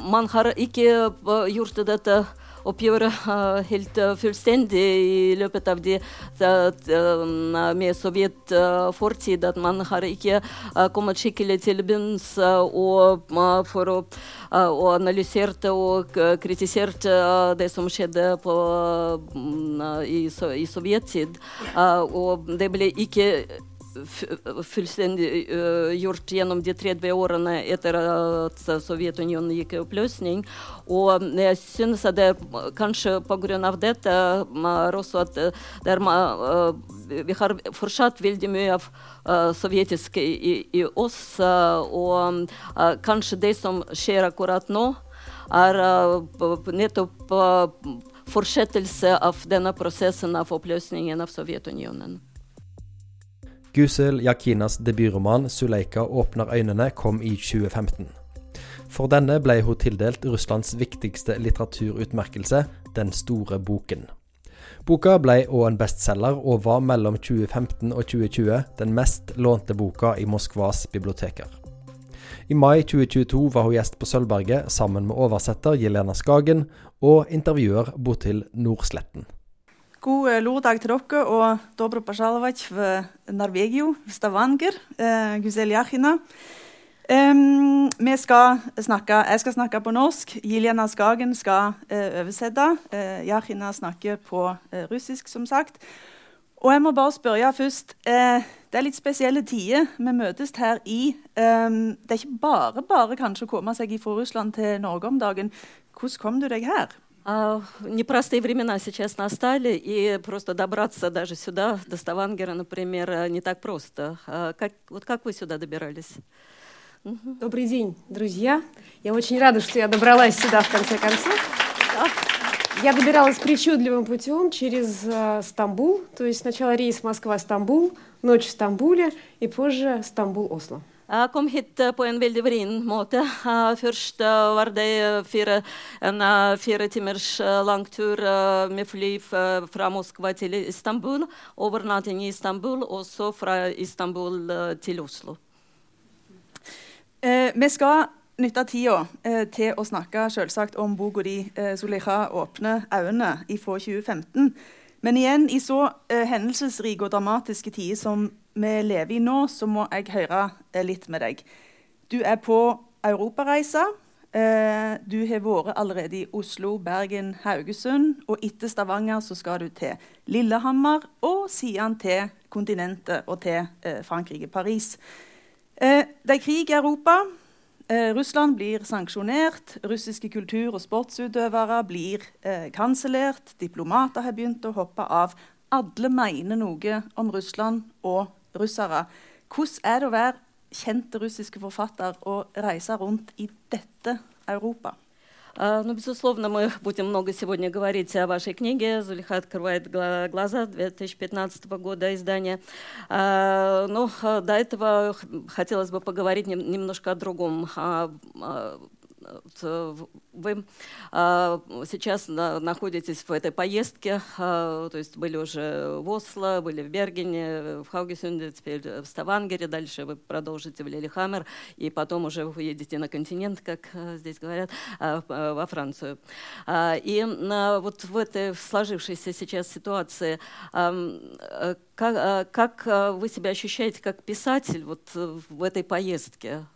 man har ikke gjort dette oppgjøret helt fullstendig i løpet av de, med sovjet fortid. At man har ikke kommet skikkelig til bunns for å og analyserte og kritiserte det som skjedde på, i, i sovjettid. og det ble ikke fullstendig gjort gjennom de 30 årene etter at Sovjetunionen gikk i oppløsning. Og jeg synes at det kanskje pga. dette er også at der, uh, vi har fortsatt veldig mye av sovjetisk i, i oss. og kanskje det som skjer akkurat nå, er nettopp fortsettelse av denne prosessen av oppløsningen av Sovjetunionen. Gusel Yakinas debutroman 'Suleika åpner øynene' kom i 2015. For denne ble hun tildelt Russlands viktigste litteraturutmerkelse, Den store boken. Boka ble òg en bestselger, og var mellom 2015 og 2020 den mest lånte boka i Moskvas biblioteker. I mai 2022 var hun gjest på Sølvberget sammen med oversetter Jelena Skagen og intervjuer Botil Nordsletten. God lørdag til dere, og dobro pasjalovac ved Norvegio, Stavanger. Eh, Jachina. Um, vi skal snakke, jeg skal snakke på norsk. Jiljana Skagen skal uh, oversette. Uh, Jachina snakker på uh, russisk, som sagt. Og jeg må bare spørre først. Uh, det er litt spesielle tider vi møtes her i. Um, det er ikke bare bare kanskje å komme seg fra Russland til Norge om dagen. Hvordan kom du deg her? Непростые времена сейчас настали, и просто добраться даже сюда, до Ставангера, например, не так просто. Как, вот как вы сюда добирались? Добрый день, друзья. Я очень рада, что я добралась сюда в конце концов. Я добиралась причудливым путем через э, Стамбул, то есть сначала рейс Москва-Стамбул, ночь в Стамбуле и позже Стамбул-Осло. Jeg kom hit på en veldig vrien måte. Først var det fire, en fire timers lang tur med fly fra Moskva til Istanbul. Overnatting i Istanbul, og så fra Istanbul til Oslo. Eh, vi skal nytte tida eh, til å snakke selvsagt om boka di eh, 'Zuleika åpne øynene' fra 2015. Men igjen, i så eh, hendelsesrike og dramatiske tider som vi lever i nå, så må jeg høre eh, litt med deg. Du er på europareise. Eh, du har vært allerede i Oslo, Bergen, Haugesund. Og etter Stavanger så skal du til Lillehammer, og siden til kontinentet og til eh, Frankrike, Paris. Det er krig i Europa. Russland blir sanksjonert. Russiske kultur- og sportsutøvere blir kansellert. Diplomater har begynt å hoppe av. Alle mener noe om Russland og russere. Hvordan er det å være kjent russiske forfatter og reise rundt i dette Europa? Ну, безусловно, мы будем много сегодня говорить о вашей книге «Зулиха открывает глаза» 2015 года издания. Но до этого хотелось бы поговорить немножко о другом, вы а, сейчас находитесь в этой поездке, а, то есть были уже в Осло, были в Бергене, в Хаугесунде, теперь в Ставангере, дальше вы продолжите в Лилихаммер, и потом уже вы едете на континент, как а, здесь говорят, во Францию. И вот в этой сложившейся сейчас ситуации как, как вы себя ощущаете как писатель вот в этой поездке?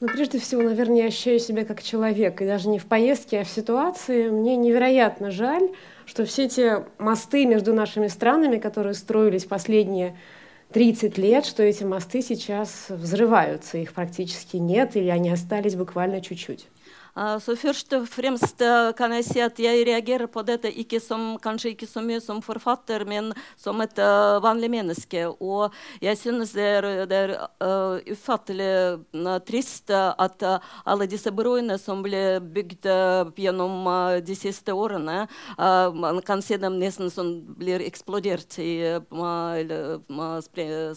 Ну, прежде всего, наверное, я ощущаю себя как человек, и даже не в поездке, а в ситуации. Мне невероятно жаль, что все эти мосты между нашими странами, которые строились последние 30 лет, что эти mosты сейчас взрываются, их практически нет, или они остались bukvalno чуть-чуть. Så først og fremst kan jeg si at jeg reagerer på dette ikke som, kanskje ikke så mye som forfatter, men som et uh, vanlig menneske. Og jeg synes det er, det er uh, ufattelig uh, trist at alle disse broene som ble bygd gjennom de siste årene, man kan se dem nesten som blir eksplodert i,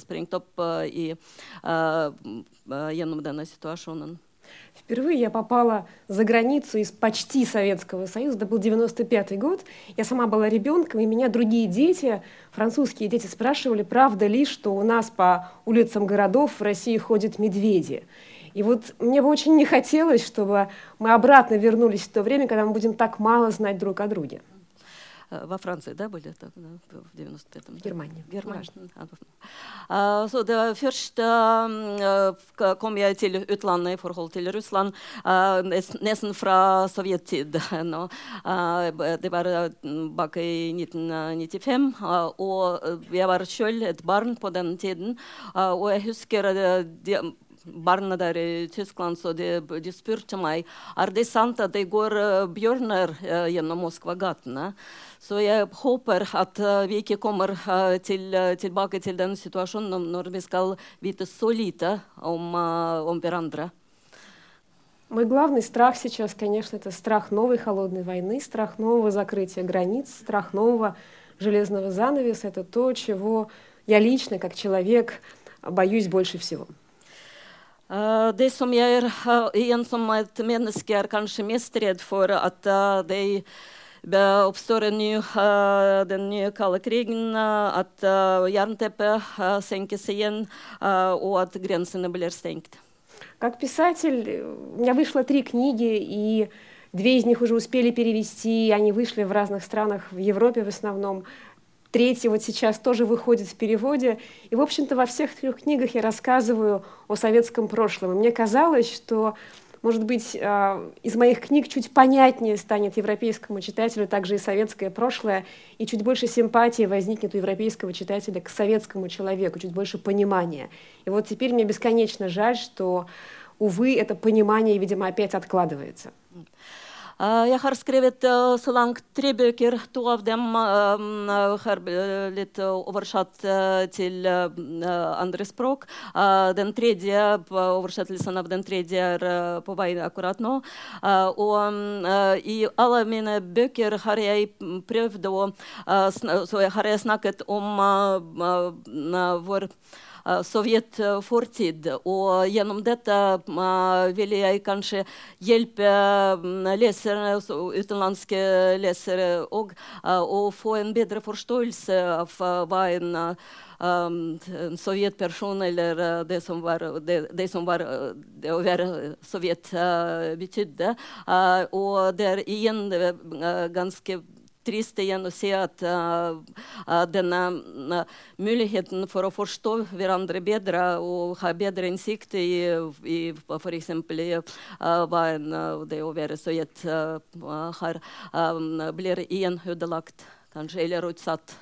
sprengt opp i, gjennom denne situasjonen. Впервые я попала за границу из почти Советского Союза, это был 95 год. Я сама была ребенком, и меня другие дети, французские дети, спрашивали, правда ли, что у нас по улицам городов в России ходят медведи. И вот мне бы очень не хотелось, чтобы мы обратно вернулись в то время, когда мы будем так мало знать друг о друге. Во Frankrike, da, ble det в 95-м? Германия. Германия. Uh, så det først uh, kom jeg til utlandet i forhold til Russland, uh, nesten fra sovjettid. No. det var bak i 1995, og jeg var selv et barn på den tiden. og jeg husker de, barna der i Tyskland, så de, de spurte meg er det sant at det går bjørner gjennom Moskva-gatene. Så jeg håper at vi ikke kommer til, tilbake til den situasjonen når vi skal vite så lite om, om hverandre. Мой главный страх сейчас, конечно, это страх новой холодной войны, страх нового закрытия границ, страх нового железного занавеса. Это то, чего я лично, как человек, боюсь больше всего. Det som jeg er, en som et menneske er kanskje mest redd for, at det en ny, den nye kalde krigen, at jernteppet senkes igjen, og at grensene blir stengt. Как писатель, у меня вышло три книги, и две из них уже успели перевести, они вышли в разных странах, в Европе в основном. Третья вот сейчас тоже выходит в переводе. И, в общем-то, во всех трех книгах я рассказываю о советском прошлом. И мне казалось, что может быть, а, из моих книг чуть понятнее станет европейскому читателю также и советское прошлое, и чуть больше симпатии возникнет у европейского читателя к советскому человеку, чуть больше понимания. И вот теперь мне бесконечно жаль, что, увы, это понимание, видимо, опять откладывается. Jeg har skrevet så langt tre bøker. To av dem har blitt oversatt til andre språk. Den tredje, Oversettelsen av den tredje er på vei akkurat nå. Og i alle mine bøker har jeg prøvd å Så har jeg snakket om vår Eh, sovjetfortid. Og gjennom dette vil jeg kanskje hjelpe leserne, utenlandske lesere òg, å få en bedre forståelse av hva en Um, sovjetperson, eller uh, det som var, det, det som var uh, det å være sovjet uh, betydde. og det er igjen ganske trist igjen å se at uh, denne uh, muligheten for å forstå hverandre bedre og ha bedre innsikt i, i f.eks. Uh, hva en, det å være sovjet har, um, blir igjen ødelagt, kanskje, eller utsatt.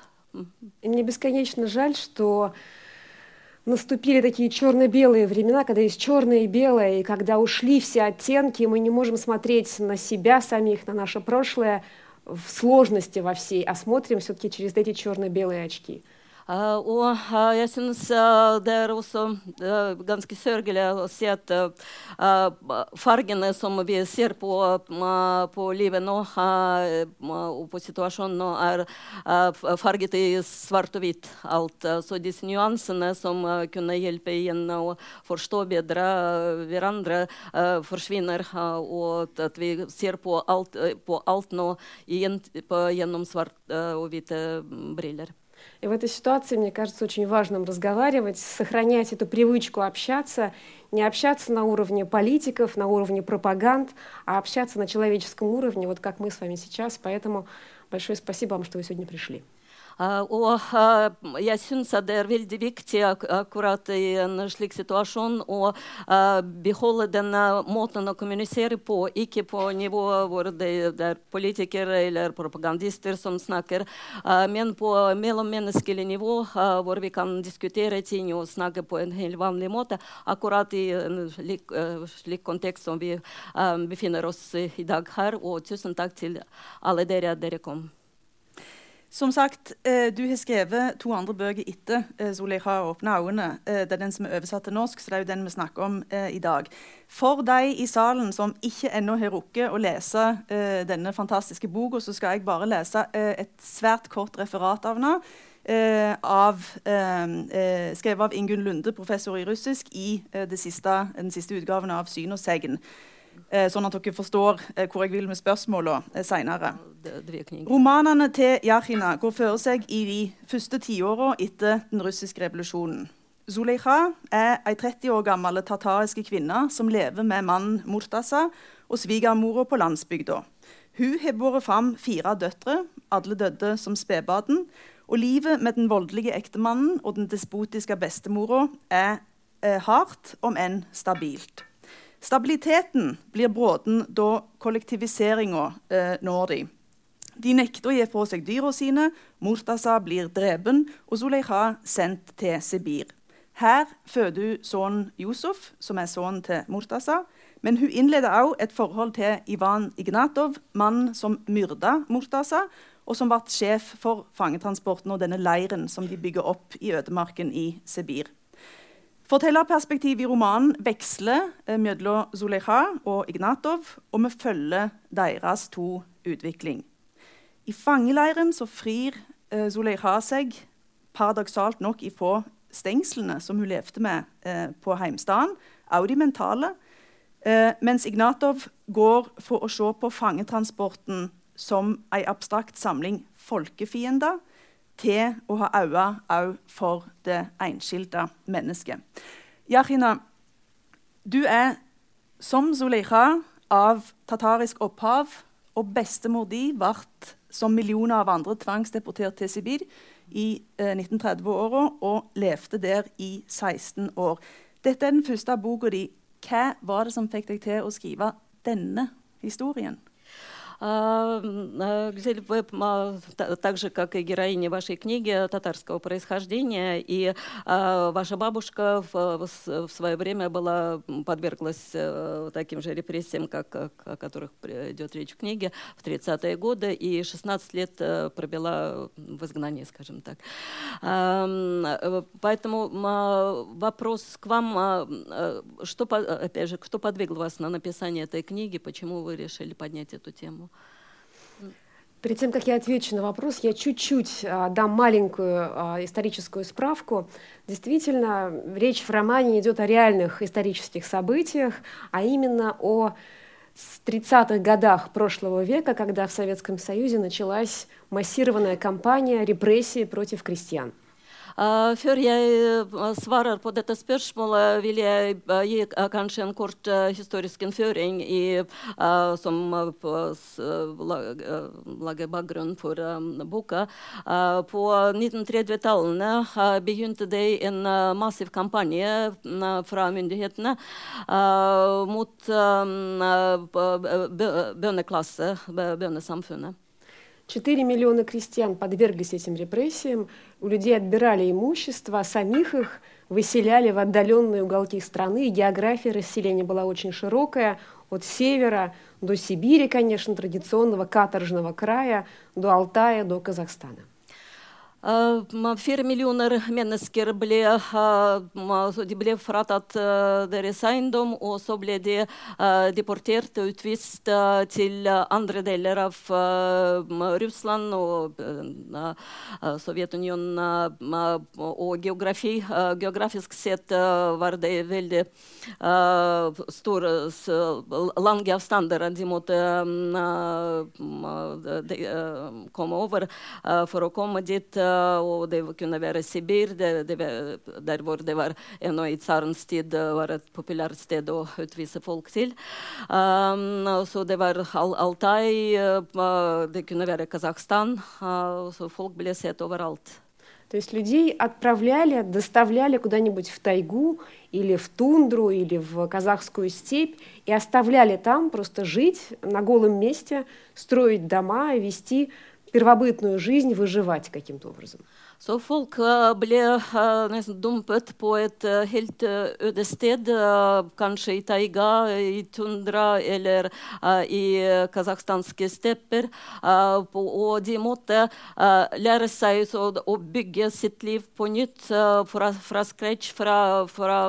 Мне бесконечно жаль, что наступили такие черно-белые времена, когда есть черное и белое, и когда ушли все оттенки, мы не можем смотреть на себя самих, на наше прошлое, в сложности во всей, а смотрим все-таки через эти черно-белые очки. Uh, og uh, jeg syns uh, det er også ganske sørgelig å se at fargene som vi ser på, på livet nå, og på situasjonen nå, er farget i svart og hvitt. alt. så disse nyansene som kunne hjelpe igjen å forstå bedre hverandre, forsvinner. og at vi ser på alt, på alt nå igjen på, gjennom svart og hvite briller. И в этой ситуации, мне кажется, очень важным разговаривать, сохранять эту привычку общаться, не общаться на уровне политиков, на уровне пропаганд, а общаться на человеческом уровне, вот как мы с вами сейчас. Поэтому большое спасибо вам, что вы сегодня пришли. Og jeg syns det er veldig viktig ak akkurat i en slik situasjon å beholde denne måten å kommunisere på, ikke på nivå hvor det, det er politikere eller propagandister som snakker, men på mellommenneskelig nivå hvor vi kan diskutere ting og snakke på en helt vanlig måte, akkurat i en slik, slik kontekst som vi befinner oss i dag her. Og tusen takk til alle dere at dere kom. Som sagt, eh, Du har skrevet to andre bøker etter eh, har åpne øynene'. Eh, det er den som er oversatt til norsk, så det er jo den vi snakker om i dag. For de i salen som ikke ennå har rukket å lese denne fantastiske boka, så skal jeg bare lese et svært kort referat av den. Av, skrevet av Ingunn Lunde, professor i russisk, i siste, den siste utgaven av Syn og Eh, sånn at dere forstår eh, hvor jeg vil med spørsmålene eh, seinere. Romanene til Jahina går føre seg i de første tiåra etter den russiske revolusjonen. Zuleikha er ei 30 år gammel tatariske kvinne som lever med mannen Murtaza og svigermora på landsbygda. Hun har båret fram fire døtre, alle døde som spedbarn. Og livet med den voldelige ektemannen og den despotiske bestemora er eh, hardt, om enn stabilt. Stabiliteten blir bråten da kollektiviseringa eh, når de. De nekter å gi fra seg dyra sine, Murtaza blir drepen, og Zuleyha sendt til Sibir. Her føder hun sønnen Yusuf, som er sønnen til Murtaza. Men hun innleder også et forhold til Ivan Ignatov, mannen som myrda Murtaza, og som ble sjef for fangetransporten og denne leiren som de bygger opp i ødemarken i Sibir. Fortellerperspektivet i romanen veksler eh, mellom Zuleikha og Ignatov, og vi følger deres to utvikling. I fangeleiren så frir eh, seg paradoksalt nok ifra stengslene som hun levde med eh, på heimstaden, også de mentale, eh, mens Ignatov går for å se på fangetransporten som en abstrakt samling folkefiender til å ha øyne òg for det enskilde mennesket. Yahina, du er som Zuleikha av tatarisk opphav, og bestemor di ble som millioner av andre tvangsdeportert til Sibir i eh, 1930-åra og levde der i 16 år. Dette er den første boka di. Hva var det som fikk deg til å skrive denne historien? Гюзель, вы так же, как и героиня вашей книги, татарского происхождения, и ваша бабушка в, в свое время была, подверглась таким же репрессиям, как, о которых идет речь в книге, в 30-е годы, и 16 лет пробила в изгнании, скажем так. Поэтому вопрос к вам, что, опять же, кто подвигал вас на написание этой книги, почему вы решили поднять эту тему? Перед тем, как я отвечу на вопрос, я чуть-чуть а, дам маленькую а, историческую справку. Действительно, речь в романе идет о реальных исторических событиях, а именно о 30-х годах прошлого века, когда в Советском Союзе началась массированная кампания репрессий против крестьян. Før jeg svarer på dette spørsmålet, vil jeg gi kanskje en kort historisk innføring i, som lager bakgrunn for boka. På 1930-tallene begynte det en massiv kampanje fra myndighetene mot bøndeklasse, bøndesamfunnet. 4 миллиона крестьян подверглись этим репрессиям, у людей отбирали имущество, а самих их выселяли в отдаленные уголки страны. География расселения была очень широкая, от севера до Сибири, конечно, традиционного каторжного края, до Алтая, до Казахстана. Fire millioner mennesker ble, de ble fratatt deres eiendom, og så ble de deportert og utvist til andre deler av Russland og Sovjetunionen. Og geografi, geografisk sett var det veldig store, lange avstander de måtte komme over for å komme dit og det kunne være Sibir, det, det, der hvor det var ennå i tsarens tid var et populært sted å utvise folk til. Um, så det var Al Altai, det kunne være Kasakhstan. så folk ble sett overalt. То есть людей отправляли, доставляли куда-нибудь в тайгу или в тундру или в казахскую степь и оставляли там просто жить на голом месте, строить дома вести первобытную жизнь выживать каким-то образом. Så folk ble nesten dumpet på et helt øde sted, kanskje i taiga, i tundra eller i kasakhstanske stepper. Og de måtte lære seg å bygge sitt liv på nytt fra, fra scratch, fra, fra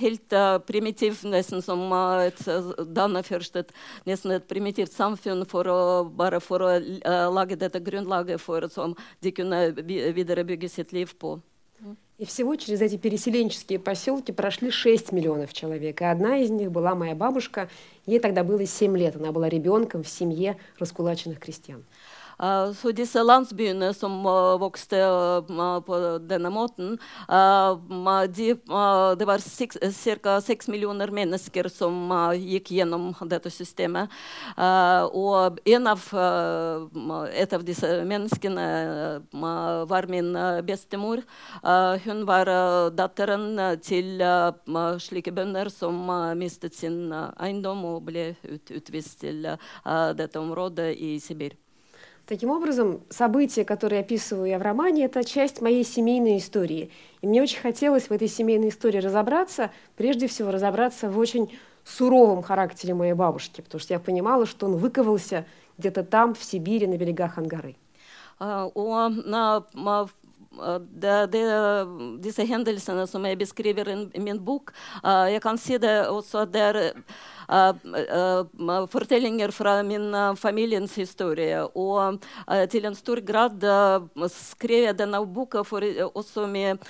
helt primitivt, nesten som et danne først et, nesten et primitivt samfunn for å, bare for å lage dette grunnlaget for så kunne videre bygge sitt liv på. И всего через эти переселенческие поселки прошли 6 миллионов человек. И одна из них была моя бабушка. Ей тогда было 7 лет. Она была ребенком в семье раскулаченных крестьян. Så disse landsbyene som vokste på denne måten de, Det var ca. seks millioner mennesker som gikk gjennom dette systemet. og en av, et av disse menneskene var min bestemor. hun var datteren til slike bønder som mistet sin eiendom og ble ut, utvist til dette området i Sibir. Таким образом, события, которые описываю я в романе, это часть моей семейной истории. И мне очень хотелось в этой семейной истории разобраться, прежде всего разобраться в очень суровом характере моей бабушки, потому что я понимала, что он выковался где-то там, в Сибири, на берегах Ангары. Det, det, disse hendelsene som jeg beskriver i min bok, jeg kan fortellinger fra min familiens historie. Og til en stor grad skrev jeg denne boka for, også med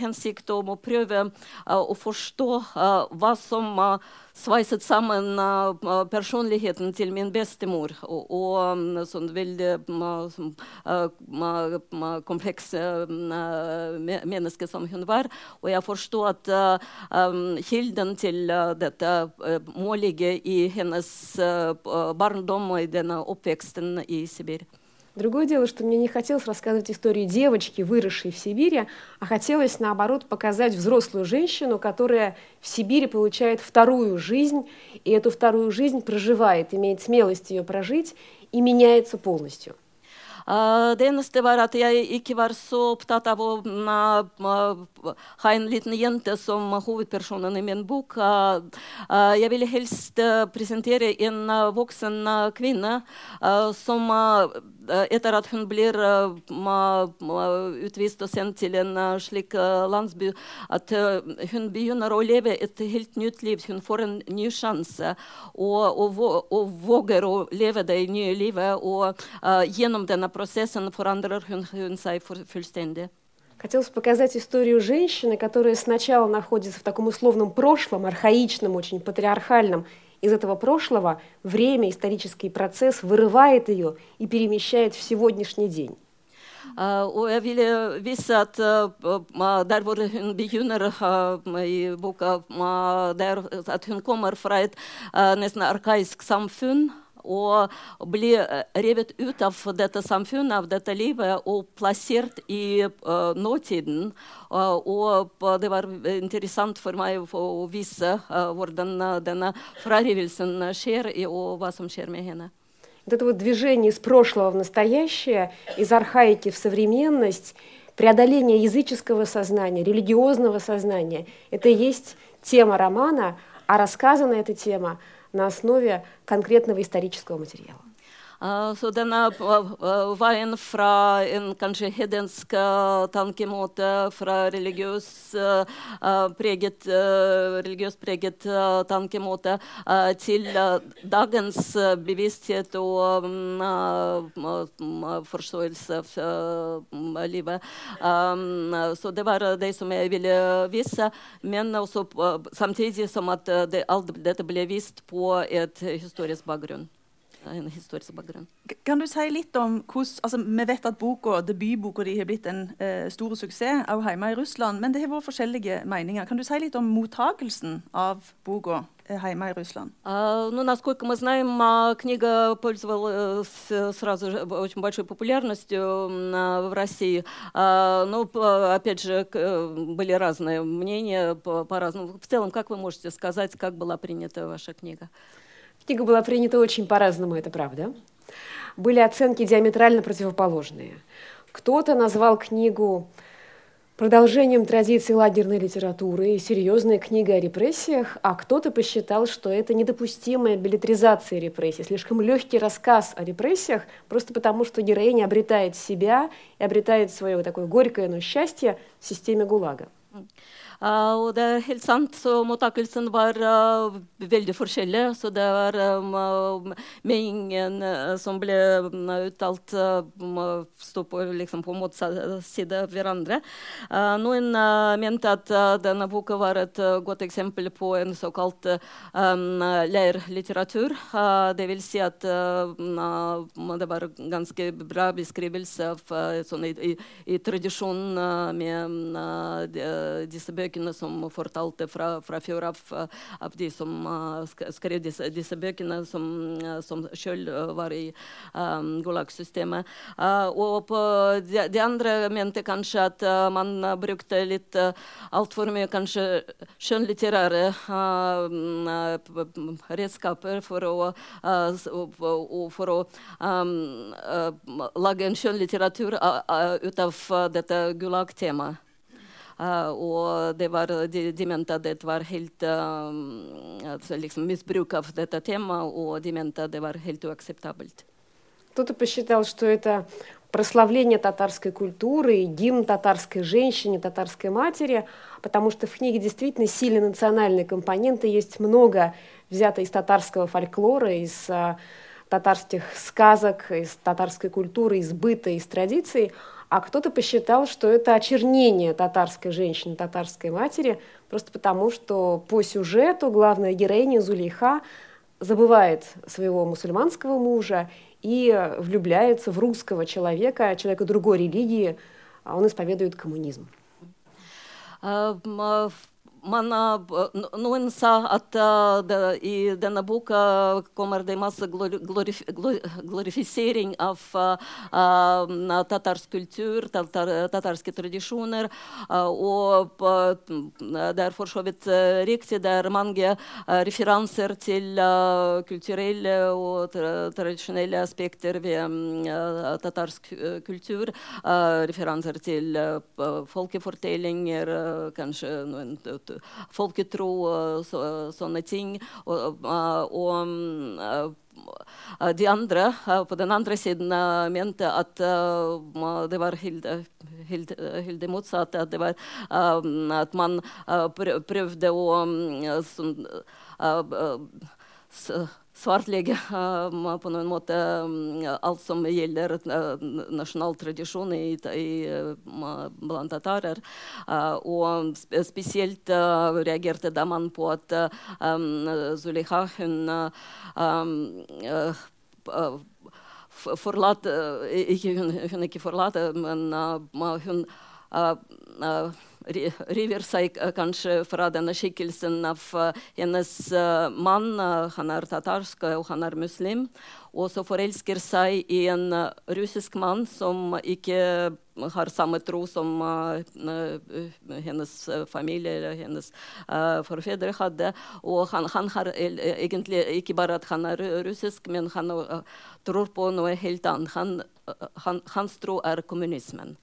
hensikt om å prøve å forstå hva som sveiset sammen personligheten til min bestemor. Og, og sånn veldig kompleks menneske som hun var. Og jeg forstår at kilden til dette må ligge i hennes barndom og i denne oppveksten i Sibir. Другое дело, что мне не хотелось рассказывать историю девочки, выросшей в Сибири, а хотелось, наоборот, показать взрослую женщину, которая в Сибири получает вторую жизнь, и эту вторую жизнь проживает, имеет смелость ее прожить и меняется полностью. Det eneste var at jeg ikke var så opptatt av å ha en liten jente som hovedpersonen i min bok. Jeg ville helst presentere en voksen kvinne som etter at hun blir utvist og sendt til en slik landsby, at hun begynner å leve et helt nytt liv. Hun får en ny sjanse og, og, og våger å leve det nye livet. Og gjennom denne processen forandrer hun, hun sig fullständigt. Хотелось показать историю женщины, которая сначала находится в таком условном прошлом, архаичном, очень патриархальном. Из этого прошлого время, исторический процесс вырывает ее и перемещает в сегодняшний день. Uh, og jeg ville vise at uh, der hvor hun begynner uh, i boka, at hun kommer fra et nesten arkaisk samfunn og bli revet ut av dette samfunnet, av dette livet, og plassert i uh, nåtiden. Uh, og det var interessant for meg å vise uh, hvordan denne frarivelsen skjer, og hva som skjer med henne. Вот это вот движение из прошлого в настоящее, из архаики в современность, преодоление языческого сознания, религиозного сознания, это и есть тема романа, а рассказана эта тема на основе конкретного исторического материала. Så denne veien fra en kanskje hedensk tankemåte, fra religiøs preget, religiøs preget tankemåte, til dagens bevissthet og forståelse av livet. Så det var det som jeg ville vise, men også samtidig som at det, alt dette ble vist på et historisk bakgrunn en historisk bakgrunn. Kan du si litt om hvordan altså, Vi vet at boka, debutboka di har blitt en eh, stor suksess også hjemme i Russland, men det har vært forskjellige meninger. Kan du si litt om mottagelsen av boka hjemme i Russland? Uh, ну, насколько мы знаем, uh, книга пользовалась сразу же очень большой популярностью uh, в России. Uh, но, опять же, были разные мнения по-разному. По в целом, как вы можете сказать, как была принята ваша книга? Книга была принята очень по-разному, это правда. Были оценки диаметрально противоположные. Кто-то назвал книгу продолжением традиций лагерной литературы и серьезной книгой о репрессиях, а кто-то посчитал, что это недопустимая билетризация репрессий, слишком легкий рассказ о репрессиях, просто потому что героиня обретает себя и обретает свое такое горькое, но счастье в системе ГУЛАГа. Uh, og det er helt sant, så mottakelsen var uh, veldig forskjellig. Så det var um, meningen uh, som ble uttalt, uh, stå på, liksom, på motsatt side av hverandre. noen mente at denne boka var et godt eksempel på en såkalt um, leirlitteratur. det vil si at det var ganske bra beskrivelse av sånn, i, i, i tradisjonen med disse bøkene bøkene som fortalte fra, fra før av, av de som skrev disse, disse, bøkene, som, som selv var i um, Gulag-systemet. og på de, de, andre mente kanskje at man brukte litt uh, altfor mye kanskje skjønnlitterære redskaper for å, for å um, lage en skjønnlitteratur ut av dette Gulag-temaet. Og det var, de, de, mente at det var helt altså liksom misbruk av dette temaet, og de mente at det var helt uakseptabelt. Кто-то посчитал, что это прославление татарской культуры, гимн татарской женщине, татарской матери, потому что в книге действительно сильные национальные компоненты, есть много взято из татарского фольклора, из а, татарских сказок, из татарской культуры, из быта, из традиций, а кто-то посчитал, что это очернение татарской женщины, татарской матери, просто потому что по сюжету главная героиня Зулейха забывает своего мусульманского мужа и влюбляется в русского человека, человека другой религии, а он исповедует коммунизм. Man, noen sa at det, i denne boka kommer det masse glorif glorifisering av tatarsk kultur, tatar tatarske tradisjoner. Og det er for så vidt riktig. Det er mange referanser til kulturelle og tra tradisjonelle aspekter ved tatarsk kultur. referanser til folkefortellinger, kanskje noen folketro og så, sånne ting. Og, og mm, de andre på den andre siden mente at det var helt, helt, helt det motsatte. At, var, at man prøvde å mm, sånn, svartlegge på noen måte alt som gjelder nasjonal tradisjon i, i, blant tatarer. og spesielt reagerte da man på at um, Zuleha hun um, forlate, ikke, hun, hun ikke forlater, men hun river seg kanskje fra denne skikkelsen av hennes mann. Han er tatarsk, og han er muslim. Og så forelsker seg i en russisk mann som ikke har samme tro som hennes familie eller hennes forfedre hadde. Og han, han, har egentlig ikke bare at han er russisk, men han tror på noe helt annet. Han, han, hans tro er kommunismen.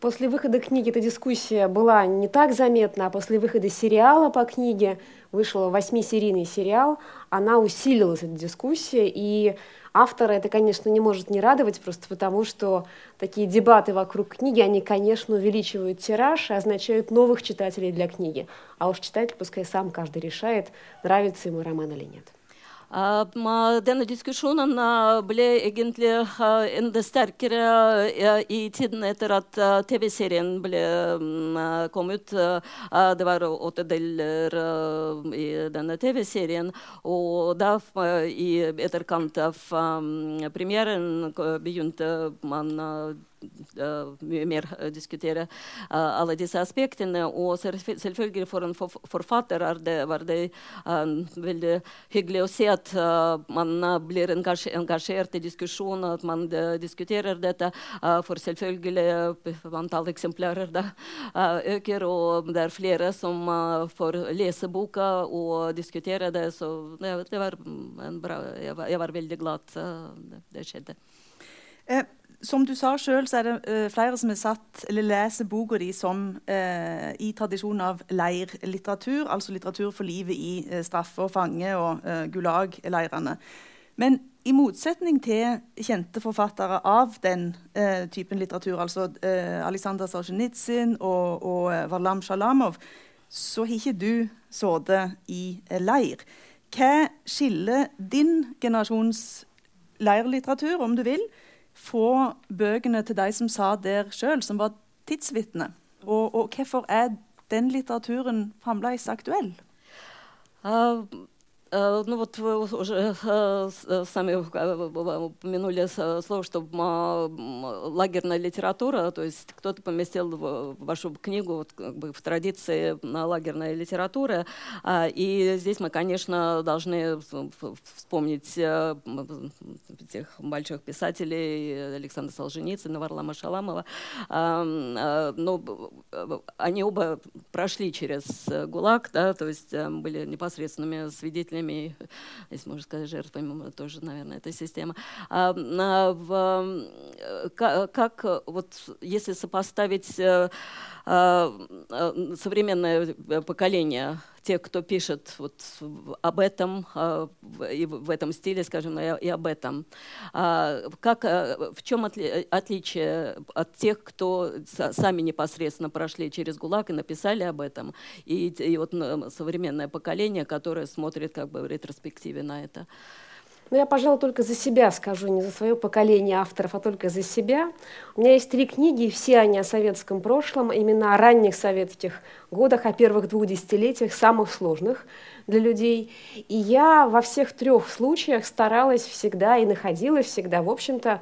После выхода книги эта дискуссия была не так заметна, а после выхода сериала по книге, вышел восьмисерийный сериал, она усилилась, эта дискуссия, и автора это, конечно, не может не радовать, просто потому что такие дебаты вокруг книги, они, конечно, увеличивают тираж и означают новых читателей для книги. А уж читатель пускай сам каждый решает, нравится ему роман или нет. Denne diskusjonen ble egentlig enda sterkere i tiden etter at TV-serien ble kom ut. Det var åtte deler i denne TV-serien. Og da, i etterkant av premieren, begynte man mye mer diskutere alle disse aspektene. Og selvfølgelig for en forfatter er det, var det veldig hyggelig å se at man blir engasjert i diskusjon, at man diskuterer dette. For selvfølgelig antall eksemplarer da, øker, og det er flere som får lese boka og diskutere det. Så det, det var bra. Jeg var, jeg var veldig glad det skjedde. Eh, som du sa sjøl, så er det uh, flere som har satt, eller leser boka di som uh, i tradisjonen av leirlitteratur, altså litteratur for livet i uh, straffe og fange og Gulag-leirene. Men i motsetning til kjente forfattere av den typen litteratur, altså Aleksandr Solzjenitsyn og, og Varlam Shalamov, så har ikke du sittet i leir. Hva skiller din generasjons leirlitteratur, om du vil, fra bøkene til de som sa der sjøl, som var tidsvitne? Og, og hvorfor er den litteraturen fremdeles aktuell? Uh, ну вот вы уже э, э, сами упомянули слово, что лагерная литература, то есть кто-то поместил вашу книгу вот как бы в традиции лагерной литературы, а, и здесь мы, конечно, должны вспомнить этих больших писателей Александра Солженицына, Варлама Шаламова. Но они оба прошли через ГУЛАГ, да, то есть были непосредственными свидетелями жертвами, если можно сказать жертвами, тоже, наверное, эта система. А, в, как, как вот если сопоставить э, а, современное поколение тех, кто пишет вот об этом, а, и в этом стиле, скажем, и об этом. Как, э, в чем отличие от тех, кто сами непосредственно прошли через ГУЛАГ и написали об этом, и, и вот современное поколение, которое смотрит как бы в ретроспективе на это? Но я, пожалуй, только за себя скажу, не за свое поколение авторов, а только за себя. У меня есть три книги, и все они о советском прошлом, именно о ранних советских годах, о первых двух десятилетиях, самых сложных для людей. И я во всех трех случаях старалась всегда и находила всегда, в общем-то,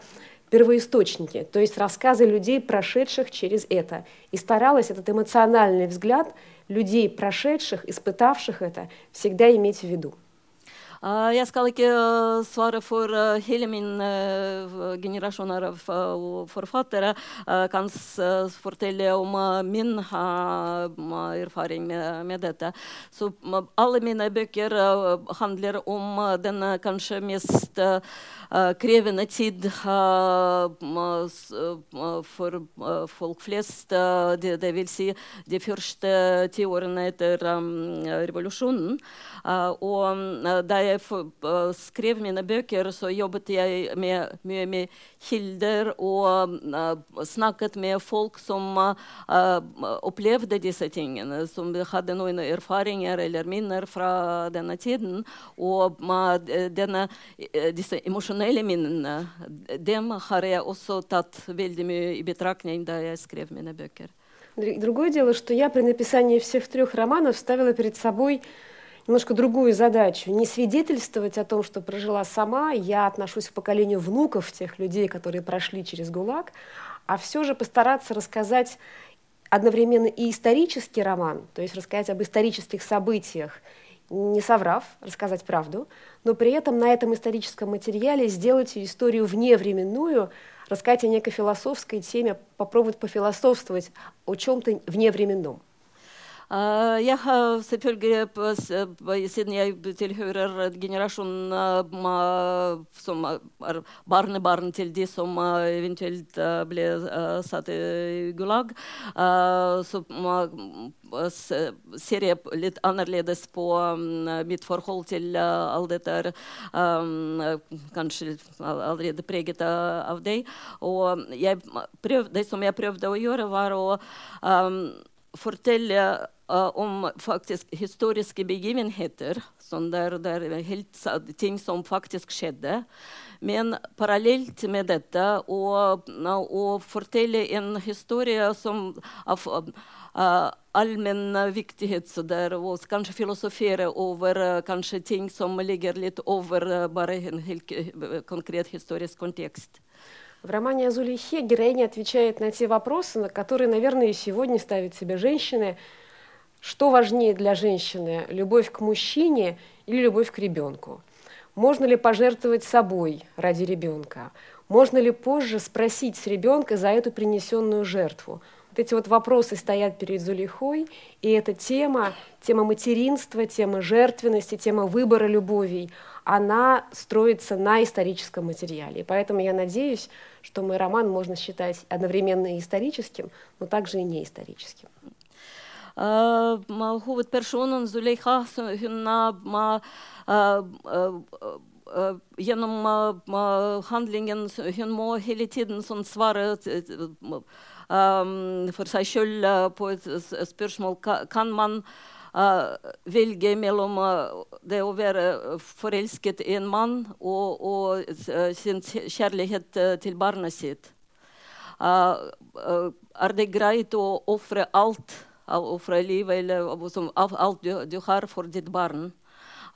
первоисточники, то есть рассказы людей, прошедших через это. И старалась этот эмоциональный взгляд людей, прошедших, испытавших это, всегда иметь в виду. Jeg skal ikke svare for hele min generasjon av forfattere. Jeg kan fortelle om min erfaring med, dette. Så alle mine bøker handler om den kanskje mest krevende tid for folk flest. Det, det vil si de første ti årene etter revolusjonen. Og da jeg skrev mine bøker, så jobbet jeg mye med, med kilder og snakket med folk som opplevde disse tingene, som hadde noen erfaringer eller minner fra denne tiden. Og denne, disse emosjonelle minnene dem har jeg også tatt veldig mye i betraktning da jeg skrev mine bøker. Другое дело, что я при написании всех трех романов ставила перед собой немножко другую задачу. Не свидетельствовать о том, что прожила сама, я отношусь к поколению внуков тех людей, которые прошли через ГУЛАГ, а все же постараться рассказать одновременно и исторический роман, то есть рассказать об исторических событиях, не соврав, рассказать правду, но при этом на этом историческом материале сделать историю вневременную, рассказать о некой философской теме, попробовать пофилософствовать о чем-то вневременном. Jeg har selvfølgelig, siden jeg tilhører generasjonen som er barnebarn til de som eventuelt ble satt i Gulag, så ser jeg litt annerledes på mitt forhold til alt dette. Kanskje allerede preget av det. Og jeg prøv, det som jeg prøvde å gjøre, var å fortelle uh, om faktisk historiske begivenheter. Sånn der, der helt, ting som faktisk skjedde. Men parallelt med dette å fortelle en historie som av uh, allmenn viktighet, så der, og kanskje filosofere over uh, kanskje ting som ligger litt over uh, bare en helt konkret historisk kontekst. В романе о Зулейхе героиня отвечает на те вопросы, на которые, наверное, и сегодня ставят себе женщины. Что важнее для женщины, любовь к мужчине или любовь к ребенку? Можно ли пожертвовать собой ради ребенка? Можно ли позже спросить с ребенка за эту принесенную жертву? Вот эти вот вопросы стоят перед Зулейхой, и эта тема, тема материнства, тема жертвенности, тема выбора любовей, она строится на историческом материале. И поэтому я надеюсь, что мой роман можно считать одновременно историческим, но также и неисторическим. Hovedpersonen Zuleika hun gjennom handlingen Hun må hele tiden sånn svare for seg sjøl på et spørsmål. Kan man Uh, velge mellom uh, det å være forelsket i en mann og, og uh, sin kjærlighet til barnet sitt. er det greit å ofre alt, ofre livet eller alt du, du, har for ditt barn?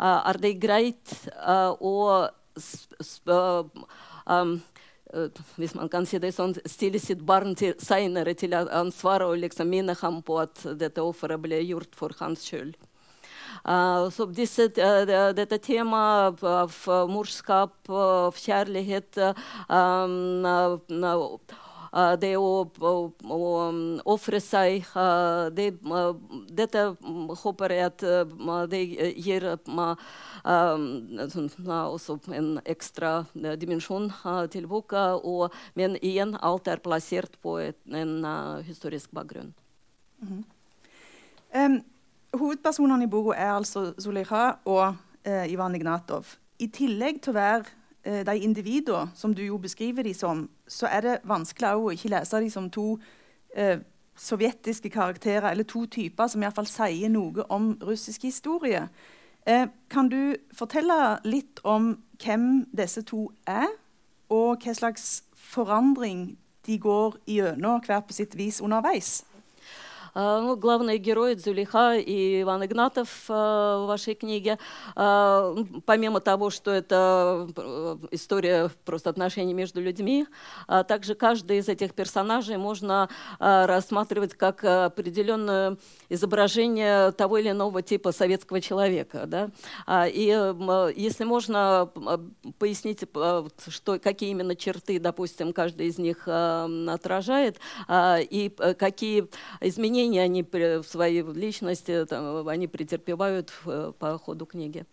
er det greit å um, hvis man kan si det sånn, stille sitt barn til, senere til ansvar og liksom minne ham på at dette offeret ble gjort for hans skyld. Uh, så disse, uh, dette temaet av morskap, av kjærlighet um, uh, Det å, å, å ofre seg det, Dette håper jeg at det gir også en ekstra dimensjon til boka. Og, men igjen, alt er plassert på et, en historisk bakgrunn. Mm -hmm. um, hovedpersonene i boka er altså Zulekha og uh, Ivan Ignatov. I tillegg til å være uh, de individene som du jo beskriver dem som, så er det vanskelig å ikke lese dem som to eh, sovjetiske karakterer, eller to typer som iallfall sier noe om russisk historie. Eh, kan du fortelle litt om hvem disse to er, og hva slags forandring de går gjennom hver på sitt vis underveis? Ну, главные герои Дзулиха и Иван Игнатов в вашей книге. Помимо того, что это история просто отношений между людьми, также каждый из этих персонажей можно рассматривать как определенное изображение того или иного типа советского человека. Да? И если можно пояснить, что, какие именно черты, допустим, каждый из них отражает, и какие изменения изменения они в своей личности там, они претерпевают по ходу книги.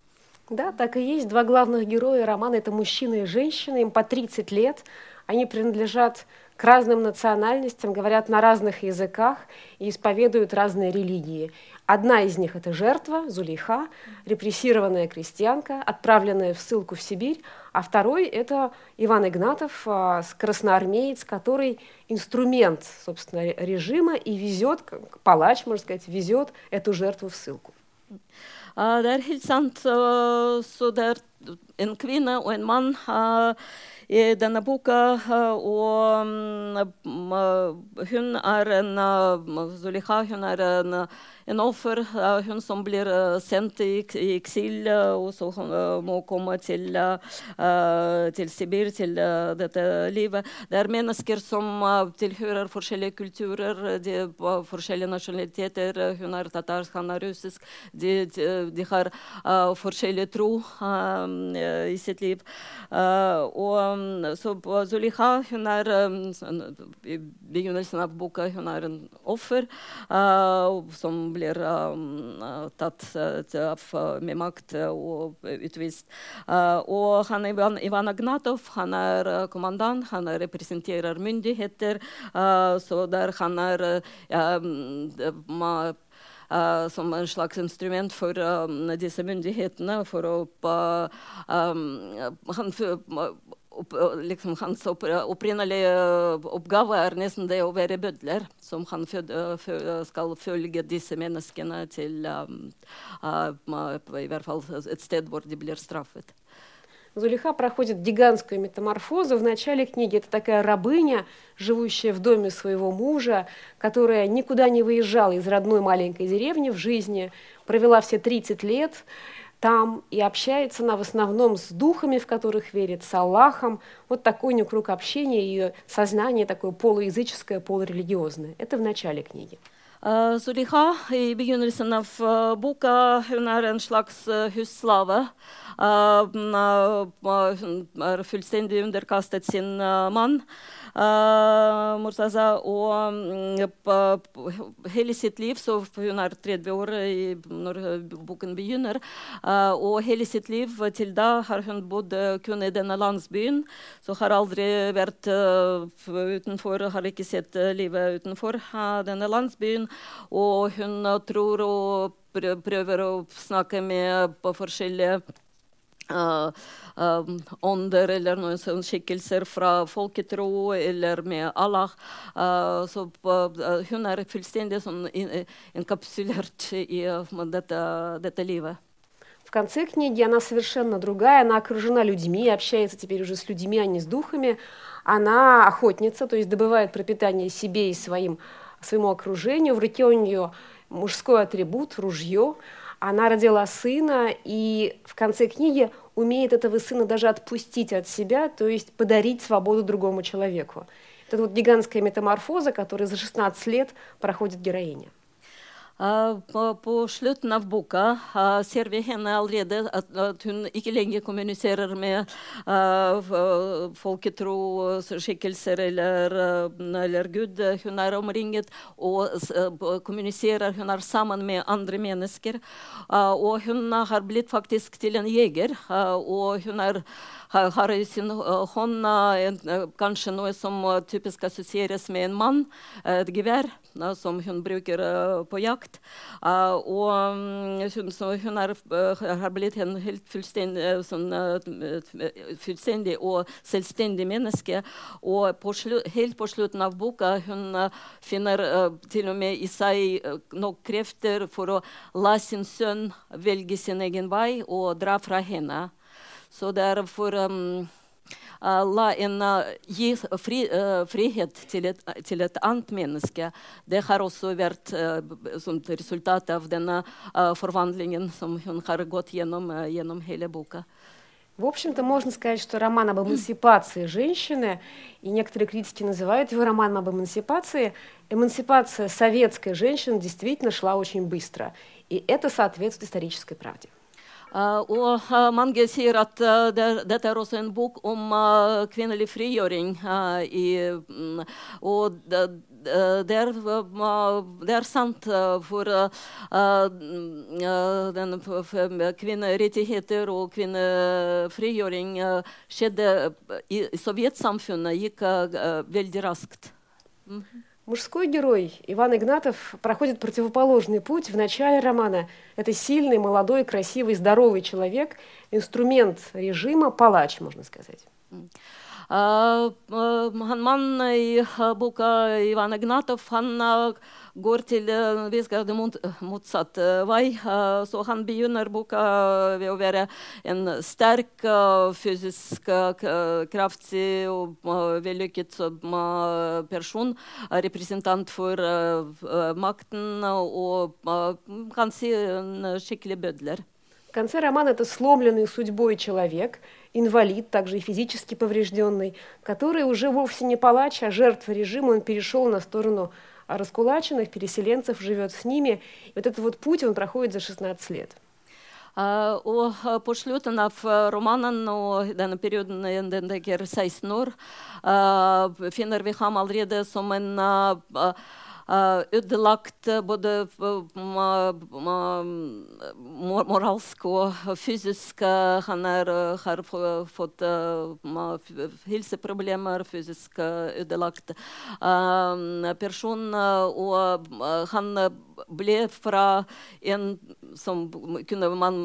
Да, так и есть. Два главных героя романа – это мужчина и женщина, им по 30 лет. Они принадлежат к разным национальностям, говорят на разных языках и исповедуют разные религии. Одна из них – это жертва, Зулейха, репрессированная крестьянка, отправленная в ссылку в Сибирь, а второй – это Иван Игнатов, а, красноармеец, который инструмент, собственно, режима и везет, палач, можно сказать, везет эту жертву в ссылку. Er helt sant. Så det denne boka. Og hun er en Zuliha, hun er en en offer, hun som blir sendt i, eksil, og så må komme til, til Sibir, til dette livet. Det er mennesker som tilhører forskjellige kulturer, de, forskjellige nasjonaliteter. Hun er tatarsk, han er russisk. De, de, de har uh, forskjellig tro uh, i sitt liv. Uh, og så Zuliha, hun er um, I begynnelsen av boka hun er en offer som blir tatt med makt og utvist. og han Ivan, Ivan Agnatov han er kommandant, han representerer myndigheter. så der han er Uh, som en slags instrument for uh, disse myndighetene. for å uh, um, han, liksom, hans opp, opprinnelige oppgave er nesten det å være bødler, som han skal følge disse menneskene til um, i hvert fall et sted hvor de blir straffet. Зулиха проходит гигантскую метаморфозу. В начале книги это такая рабыня, живущая в доме своего мужа, которая никуда не выезжала из родной маленькой деревни в жизни, провела все 30 лет, там и общается она в основном с духами, в которых верит, с Аллахом. Вот такой у нее круг общения, ее сознание такое полуязыческое, полурелигиозное. Это в начале книги. Zuliha i begynnelsen av boka hun er en slags husslave. Hun er fullstendig underkastet sin mann. Murtaza. Og hele sitt liv, så hun er 30 år når boken begynner, og hele sitt liv til da har hun bodd kun i denne landsbyen. Så har aldri vært utenfor, har ikke sett livet utenfor denne landsbyen. Og hun tror og prøver å snakke med på forskjellige Uh, uh, ånder eller noen sånne skikkelser fra folketro eller med Allah. Uh, så hun er fullstendig sånn inkapsulert i dette, dette livet. В конце книги она совершенно другая, она окружена людьми, общается теперь уже с людьми, а не с духами. Она охотница, то есть добывает пропитание себе и своим, своему окружению. В руке у нее мужской атрибут, ружье. Она родила сына, и в конце книги умеет этого сына даже отпустить от себя, то есть подарить свободу другому человеку. Это вот гигантская метаморфоза, которая за 16 лет проходит героиня. På, på, slutten av boka uh, ser vi henne allerede at, at, hun ikke lenger kommuniserer med uh, folketro, skikkelser eller, eller, Gud. Hun er omringet og kommuniserer. Hun er sammen med andre mennesker. og hun har blitt faktisk til en jeger. og hun er har i sin hånd kanskje noe som typisk assosieres med en mann, et gevær, som hun bruker på jakt. og hun, hun er, har blitt en helt fullstendig, sånn, fullstendig og selvstendig menneske. Og på helt på slutten av boka hun finner til og med i seg nok krefter for å la sin sønn velge sin egen vei og dra fra henne. Så derfor um, uh, la en uh, gi fri, uh, frihet til et, til et, annet menneske. Det har også vært som resultat av denne forvandlingen som hun har gått gjennom gjennom hele boka. В общем-то, можно сказать, что роман об эмансипации женщины, и некоторые критики называют его романом об эмансипации, эмансипация советской женщины действительно шла очень быстро. И это соответствует исторической правде. Uh, og uh, mange sier at uh, det, dette er også en bok om kvinnelig frigjøring. I, um, og det, er, det, er, sant for den kvinnerettigheter og kvinnefrigjøring skjedde i sovjetsamfunnet gikk veldig raskt. Mm -hmm. Мужской герой Иван Игнатов проходит противоположный путь. В начале романа это сильный, молодой, красивый, здоровый человек, инструмент режима, палач, можно сказать. Uh, uh, mann i boka Ivan Ignatov han uh, går til en viss grad mot, motsatt vei. så han begynner boka ved å være en sterk, fysisk kraftig og vellykket person. Representant for makten og kan si en skikkelig bødler. В конце романа это сломленный судьбой человек, инвалид, также и физически поврежденный, который уже вовсе не палач, а жертва режима. Он перешел на сторону раскулаченных, переселенцев живет с ними. И вот этот вот путь он проходит за 16 лет. У Пошлютинов романын на период кер сайснур, фенер вихам алреды сомен 16 år, finner vi ham allerede som en uh, ødelagt både moralsk og fysisk. Han er, har fått helseproblemer, fysisk ødelagt person. Og han ble fra en som kunne man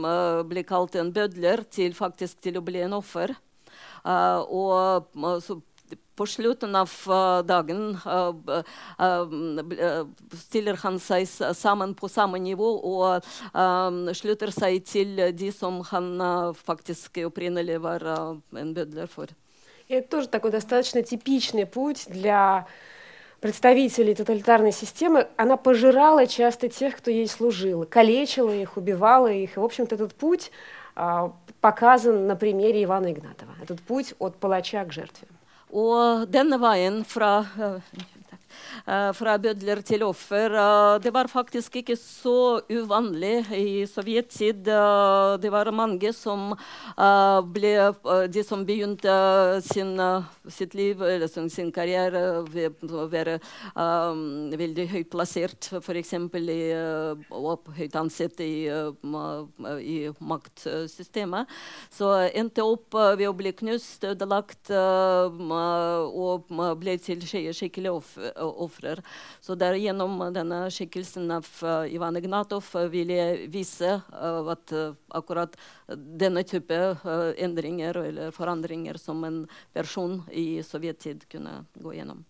bli kalt en bødler, til faktisk til å bli en offer. Og så på slutten av dagen stiller han seg sammen på samme nivå og slutter seg til de som han faktisk. Это тоже такой достаточно типичный путь для представителей тоталитарной системы. Она пожирала часто тех, кто ей служил, калечила их, убивала их. И, в общем-то, этот путь а, показан на примере Ивана Игнатова. Этот путь от палача к жертве. Og denne veien fra Eh, fra bødler til offer. Eh, det var faktisk ikke så uvanlig i sovjettid. Eh, det var mange som ble De som begynte sin, sitt liv eller sin karriere ved å være veldig høyt plassert, f.eks. høyt ansett i, i maktsystemet, så endte opp ved å bli knust, ødelagt og ble til skikkelig offer ofrer. Så der gjennom denne skikkelsen av Ivan Ignatov vil jeg vise at akkurat denne type endringer eller forandringer som en person i sovjettid kunne gå gjennom.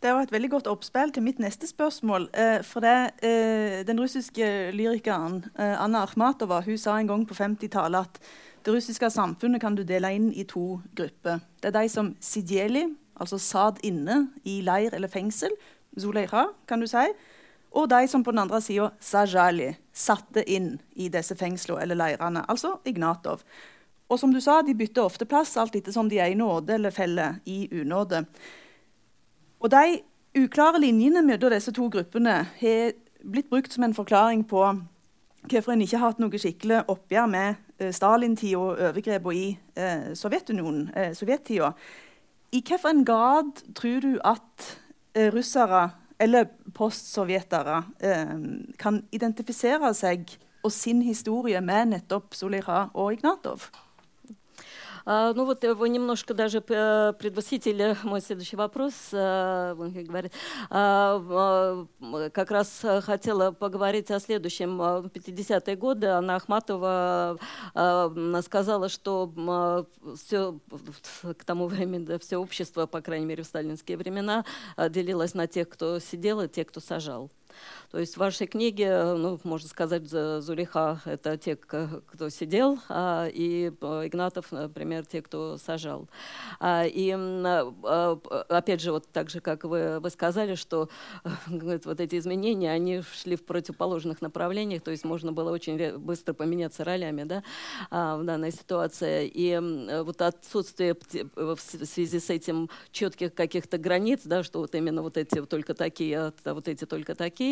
Det var et veldig godt oppspill til mitt neste spørsmål. Eh, for det, eh, Den russiske lyrikeren eh, Anna Akhmatova hun sa en gang på 50-tallet at det russiske samfunnet kan du dele inn i to grupper. Det er de som sidjeli, altså sad inne i leir eller fengsel, zuleira, kan du si. Og de som på den andre sida sajali, satte inn i disse fengslene eller leirene, altså Ignatov. Og som du sa, de bytter ofte plass alt etter som de er i nåde eller feller i unåde. Og De uklare linjene mellom disse to gruppene har blitt brukt som en forklaring på hvorfor en ikke har hatt noe skikkelig oppgjør med eh, Stalin-tida og overgrepene i eh, Sovjetunionen, eh, sovjettida. I hvilken grad tror du at eh, russere eller postsovjetere eh, kan identifisere seg og sin historie med nettopp Solira og Ignatov? Ну вот вы немножко даже предвосхитили мой следующий вопрос. Он говорит, как раз хотела поговорить о следующем. В 50-е годы Анна Ахматова сказала, что все к тому времени все общество, по крайней мере в сталинские времена, делилось на тех, кто сидел и тех, кто сажал. То есть в вашей книге, ну, можно сказать, Зулиха — это те, кто сидел, а, и э, Игнатов, например, те, кто сажал. А, и а, опять же, вот так же, как вы, вы сказали, что вот эти изменения, они шли в противоположных направлениях, то есть можно было очень быстро поменяться ролями да, в данной ситуации. И вот отсутствие в связи с этим четких каких-то границ, да, что вот именно вот эти только такие, вот эти только такие,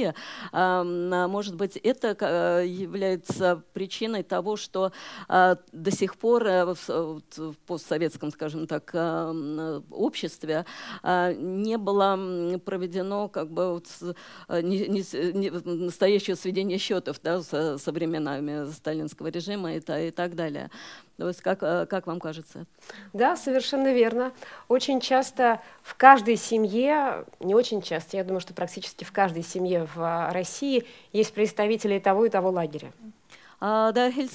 может быть, это э, является причиной того, что а, до сих пор э, в постсоветском, скажем так, обществе а, не было проведено как бы вот не, настоящее сведение счетов да, со, временами сталинского режима и так далее. То есть как, как вам кажется? Да, совершенно верно. Очень часто в каждой семье, не очень часто, я думаю, что практически в каждой семье в России есть представители того и того лагеря. Det er helt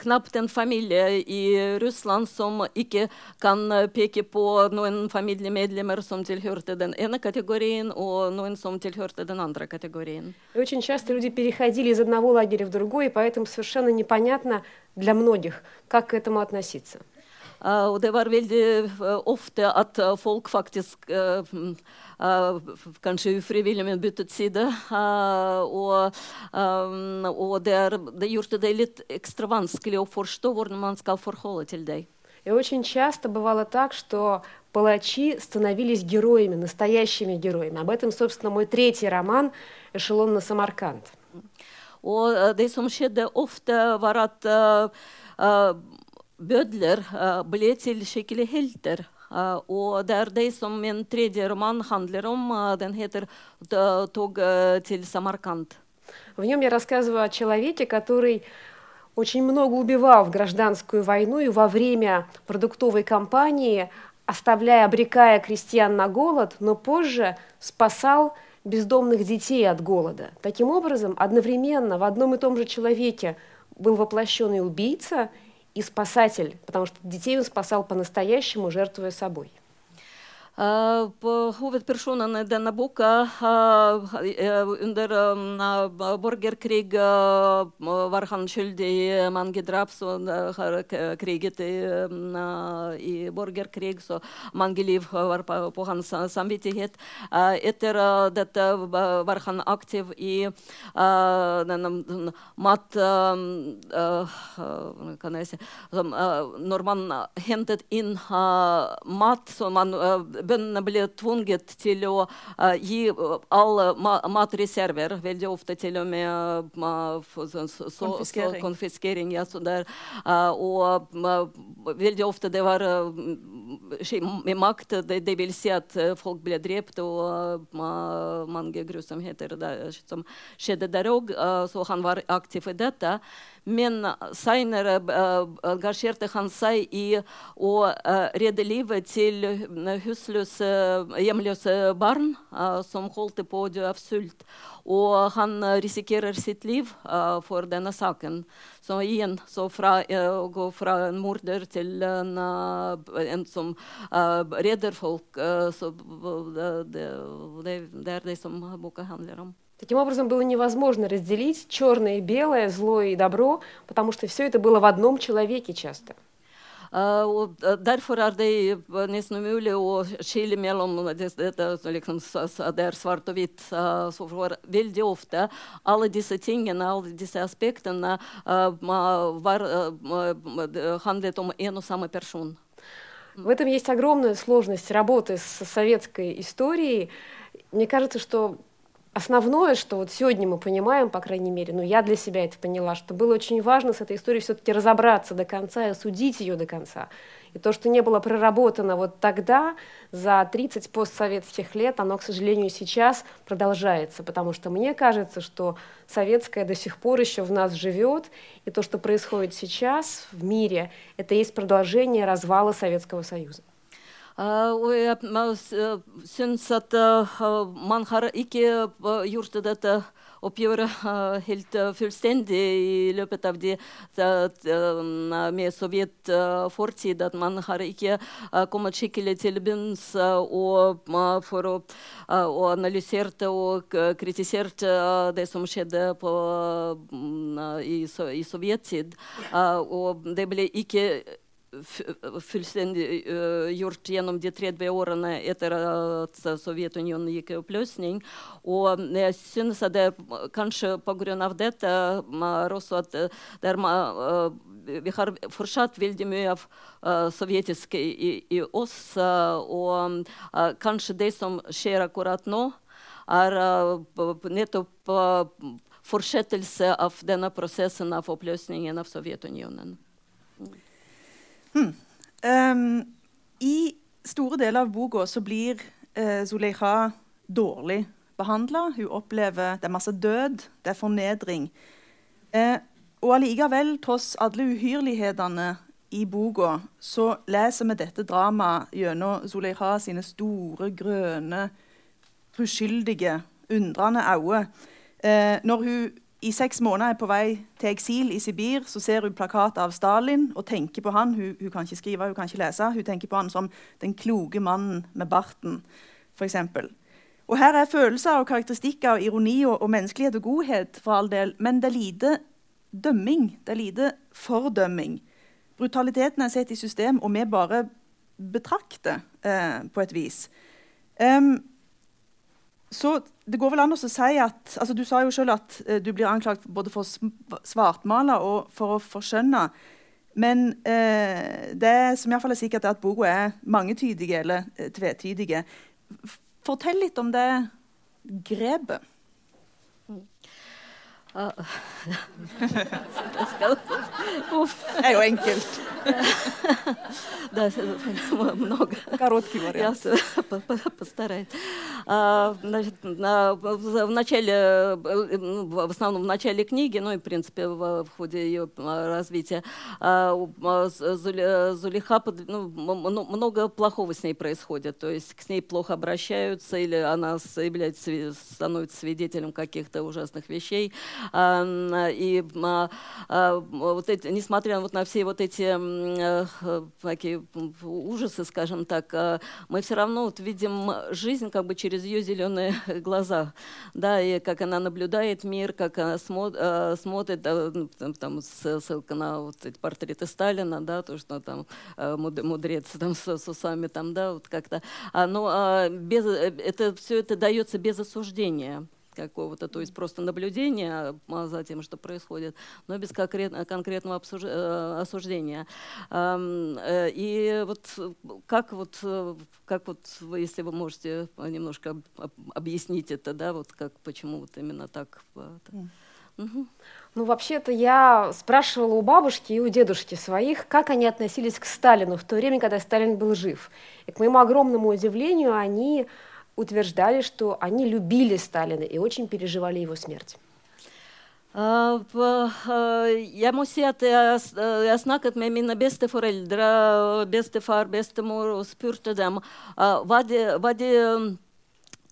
sant, og det er kanskje knapt en familie i Russland som ikke kan peke på noen familiemedlemmer som tilhørte den ene kategorien, og noen som tilhørte den andre kategorien. И очень часто люди переходили из одного лагеря в другой, и поэтому совершенно непонятно для многих, как к этому относиться. Uh, og det var veldig uh, ofte at uh, folk faktisk kanskje ufrivillig, men byttet side. og, og det, er, det gjorde det litt ekstra vanskelig å forstå hvordan man skal forholde til det. И очень часто бывало так, что палачи становились героями, настоящими героями. Об этом, собственно, мой третий роман «Эшелон на Самарканд». Og det som skjedde ofte, var at uh, uh, bødler uh, ble til skikkelig helter. Og det er det som min tredje roman handler om. Den heter. В нем я рассказываю о человеке, который очень много убивал в гражданскую войну и во время продуктовой кампании, оставляя, обрекая крестьян на голод, но позже спасал бездомных детей от голода. Таким образом, одновременно в одном и том же человеке был воплощенный убийца и спасатель, потому что детей он спасал по-настоящему, жертвуя собой. Hovedpersonen i denne boka under borgerkrig var han skyldig i mange drap. Så har kriget i, i borgerkrig, så mange liv var på, på hans samvittighet. Etter dette var han aktiv i denne mat... Kan jeg si Når man hentet inn mat, som man bøndene ble tvunget til å uh, gi alle ma matreserver, veldig ofte til og med så, så, konfiskering. Så, konfiskering ja, der, og veldig ofte det var med makt. Det, det, vil si at folk ble drept, og mange grusomheter der, som skjedde der òg. så han var aktiv i dette. Men seinere engasjerte han seg i å redde livet til husløse, hjemløse barn som holdt på å dø av sult. Og han risikerer sitt liv for denne saken. Så igjen, så fra å gå fra en morder til en, en som redder folk, så det, det, det er det som boka handler om. Таким образом, было невозможно разделить черное и белое, зло и добро, потому что все это было в одном человеке часто. Uh, og derfor er det nesten umulig å skille mellom dette liksom, det er svart og hvitt. Uh, så for veldig ofte alle disse tingene, alle disse aspektene, uh, var, handlet om en og samme person. В этом есть огромная сложность работы с советской историей. Мне кажется, что Основное, что вот сегодня мы понимаем, по крайней мере, ну я для себя это поняла, что было очень важно с этой историей все-таки разобраться до конца и осудить ее до конца. И то, что не было проработано вот тогда, за 30 постсоветских лет, оно, к сожалению, сейчас продолжается, потому что мне кажется, что советское до сих пор еще в нас живет, и то, что происходит сейчас в мире, это есть продолжение развала Советского Союза. Og jeg syns at man har ikke gjort dette oppgjøret helt fullstendig i løpet av de, med sovjet fortid. At man har ikke kommet skikkelig til bunns for å og analysert og kritisert det som skjedde på, i, i sovjettid. Og det ble ikke fullstendig gjort gjennom de 30 årene etter at Sovjetunionen gikk i oppløsning. Og jeg synes at det kanskje pga. dette er også at der, uh, vi har fortsatt veldig mye av sovjetisk i, i oss. og kanskje det som skjer akkurat nå, er nettopp fortsettelse av denne prosessen av oppløsningen av Sovjetunionen. Hmm. Um, I store deler av boka så blir uh, Zuleikha dårlig behandla. Hun opplever det er masse død, det er fornedring. Uh, og allikevel, tross alle uhyrlighetene i boka, så leser vi dette dramaet gjennom Zuleikha sine store, grønne, uskyldige, undrende øyne. Uh, når hun i seks måneder er på vei til eksil i Sibir, så ser hun plakat av Stalin og tenker på han. Hun, hun, kan ikke skrive, hun kan ikke lese. Hun tenker på han som den kloke mannen med barten, f.eks. Og her er følelser og karakteristikker og ironi og, og, menneskelighet og godhet, for all del, men det er lite dømming. Det er lite fordømming. Brutaliteten er satt i system, og vi bare betrakter eh, på et vis. Um, så det går vel an å si at altså Du sa jo selv at eh, du blir anklagt både for å svartmale og for å forskjønne. Men eh, det som iallfall er sikkert, er at boka er mangetydige eller uh, tvetydige. Fortell litt om det grepet. Det er jo enkelt. да, много. Короткий вариант. Я постараюсь. Значит, в начале, в основном в начале книги, ну и, в принципе, в, ходе ее развития, Зулиха, ну, много плохого с ней происходит. То есть с ней плохо обращаются, или она является, становится свидетелем каких-то ужасных вещей. И вот эти, несмотря вот на все вот эти такие ужасы, скажем так, мы все равно вот видим жизнь как бы через ее зеленые глаза, да, и как она наблюдает мир, как она смо смотрит, ну, там, ссылка на вот эти портреты Сталина, да, то, что там мудрец там с, с усами, там, да, вот как-то, но без, э, это все это дается без осуждения какого-то, то есть просто наблюдения за тем, что происходит, но без конкретного осуждения. И вот как вот, как вот если вы можете немножко объяснить это, да, вот как, почему вот именно так? Угу. Ну, вообще-то я спрашивала у бабушки и у дедушки своих, как они относились к Сталину в то время, когда Сталин был жив. И к моему огромному удивлению, они утверждали, что они любили Сталина и очень переживали его смерть. Uh, jeg må si at jeg, jeg snakket med mine besteforeldre, bestefar, bestemor, og spurte dem uh, hva, de, hva de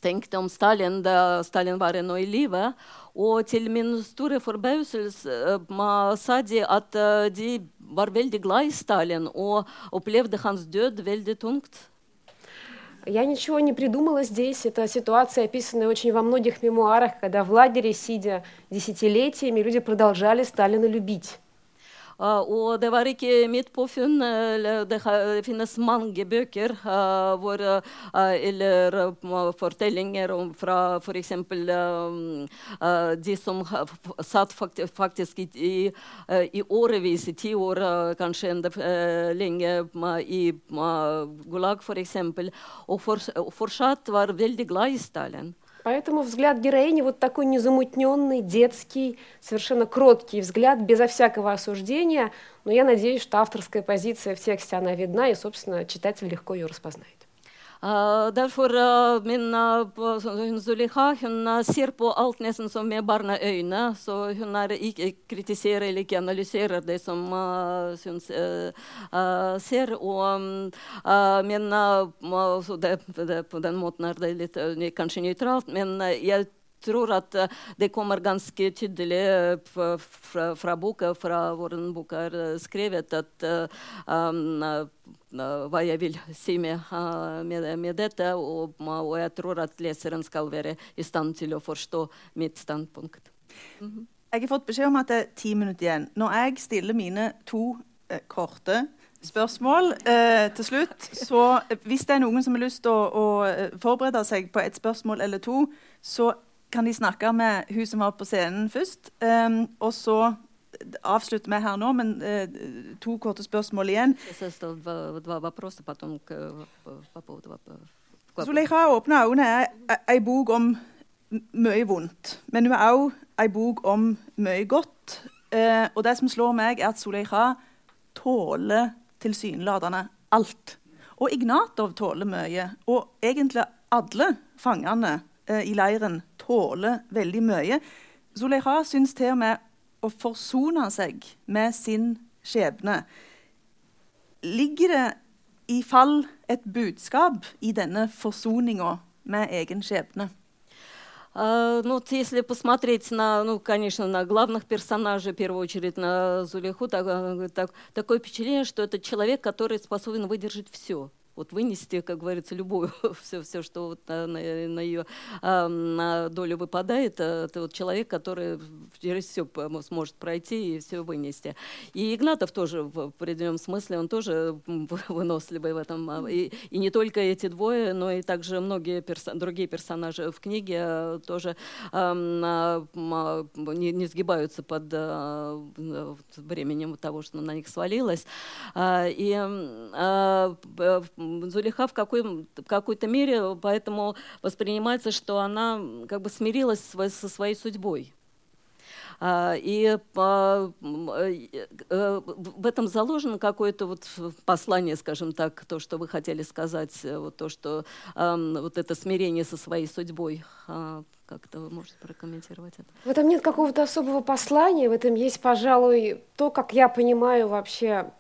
tenkte om Stalin da Stalin var ennå i live. Og til min store forbauselse sa de at de var veldig glad i Stalin og opplevde hans død veldig tungt. Я ничего не придумала здесь. Это ситуация, описанная очень во многих мемуарах, когда в лагере, сидя десятилетиями, люди продолжали Сталина любить. Og det var ikke mitt påfunn. Det finnes mange bøker hvor, eller fortellinger om fra f.eks. de som satt faktisk i, i årevis, i ti år, kanskje enda lenge, i Gulag f.eks., og fortsatt var veldig glad i Stalin. Поэтому взгляд героини вот такой незамутненный, детский, совершенно кроткий взгляд, безо всякого осуждения. Но я надеюсь, что авторская позиция в тексте, она видна, и, собственно, читатель легко ее распознает. Uh, derfor uh, min uh, Zulekha hun ser på alt nesten som med barneøyne. Så hun ikke kritiserer eller ikke analyserer det som hun ser. Og, men det, det, på den måten er det litt kanskje nøytralt. Men jeg tror at det kommer ganske tydelig fra, fra boka, fra hvordan boka er skrevet, at um, hva jeg vil si med, med, med dette. Og, og, jeg tror at leseren skal være i stand til å forstå mitt standpunkt. Mm -hmm. Jeg har fått beskjed om at det er ti minutter igjen. Når jeg stiller mine to eh, korte spørsmål eh, til slutt, så hvis det er noen som har lyst til å, å, forberede seg på et spørsmål eller to, så kan de snakke med hun som var på scenen først. Um, og så avslutte med her nå, men eh, to korte spørsmål igjen. Zuleika åpna er ei bok om mye vondt, men hun er òg ei bok om mye godt. Eh, og det som slår meg, er at Zuleika tåler tilsynelatende alt. Og Ignatov tåler mye. Og egentlig alle fangene eh, i leiren tåler veldig mye. Zuleika syns til og med å forsone seg med sin skjebne. Ligger det i fall et budskap i denne forsoninga med egen skjebne? Uh, ну, если посмотреть на, ну, конечно, на главных персонажей, в первую очередь на Зулиху, так, так, такое впечатление, что это человек, который способен выдержать все Вот вынести, как говорится, любую, все, все что вот на, на, на ее а, на долю выпадает, э, это вот человек, который через все сможет пройти и все вынести. И Игнатов тоже в определенном смысле, он тоже выносливый в этом. А, и, и не только эти двое, но и также многие перso другие персонажи в книге э, тоже э, не, не сгибаются под э, временем того, что на них свалилось. Э, и э, Зулиха в, какой, в какой-то мере поэтому воспринимается, что она как бы смирилась со своей судьбой. И в этом заложено какое-то вот послание, скажем так, то, что вы хотели сказать, вот то, что вот это смирение со своей судьбой. Как-то вы можете прокомментировать это? В этом нет какого-то особого послания, в этом есть, пожалуй, то, как я понимаю вообще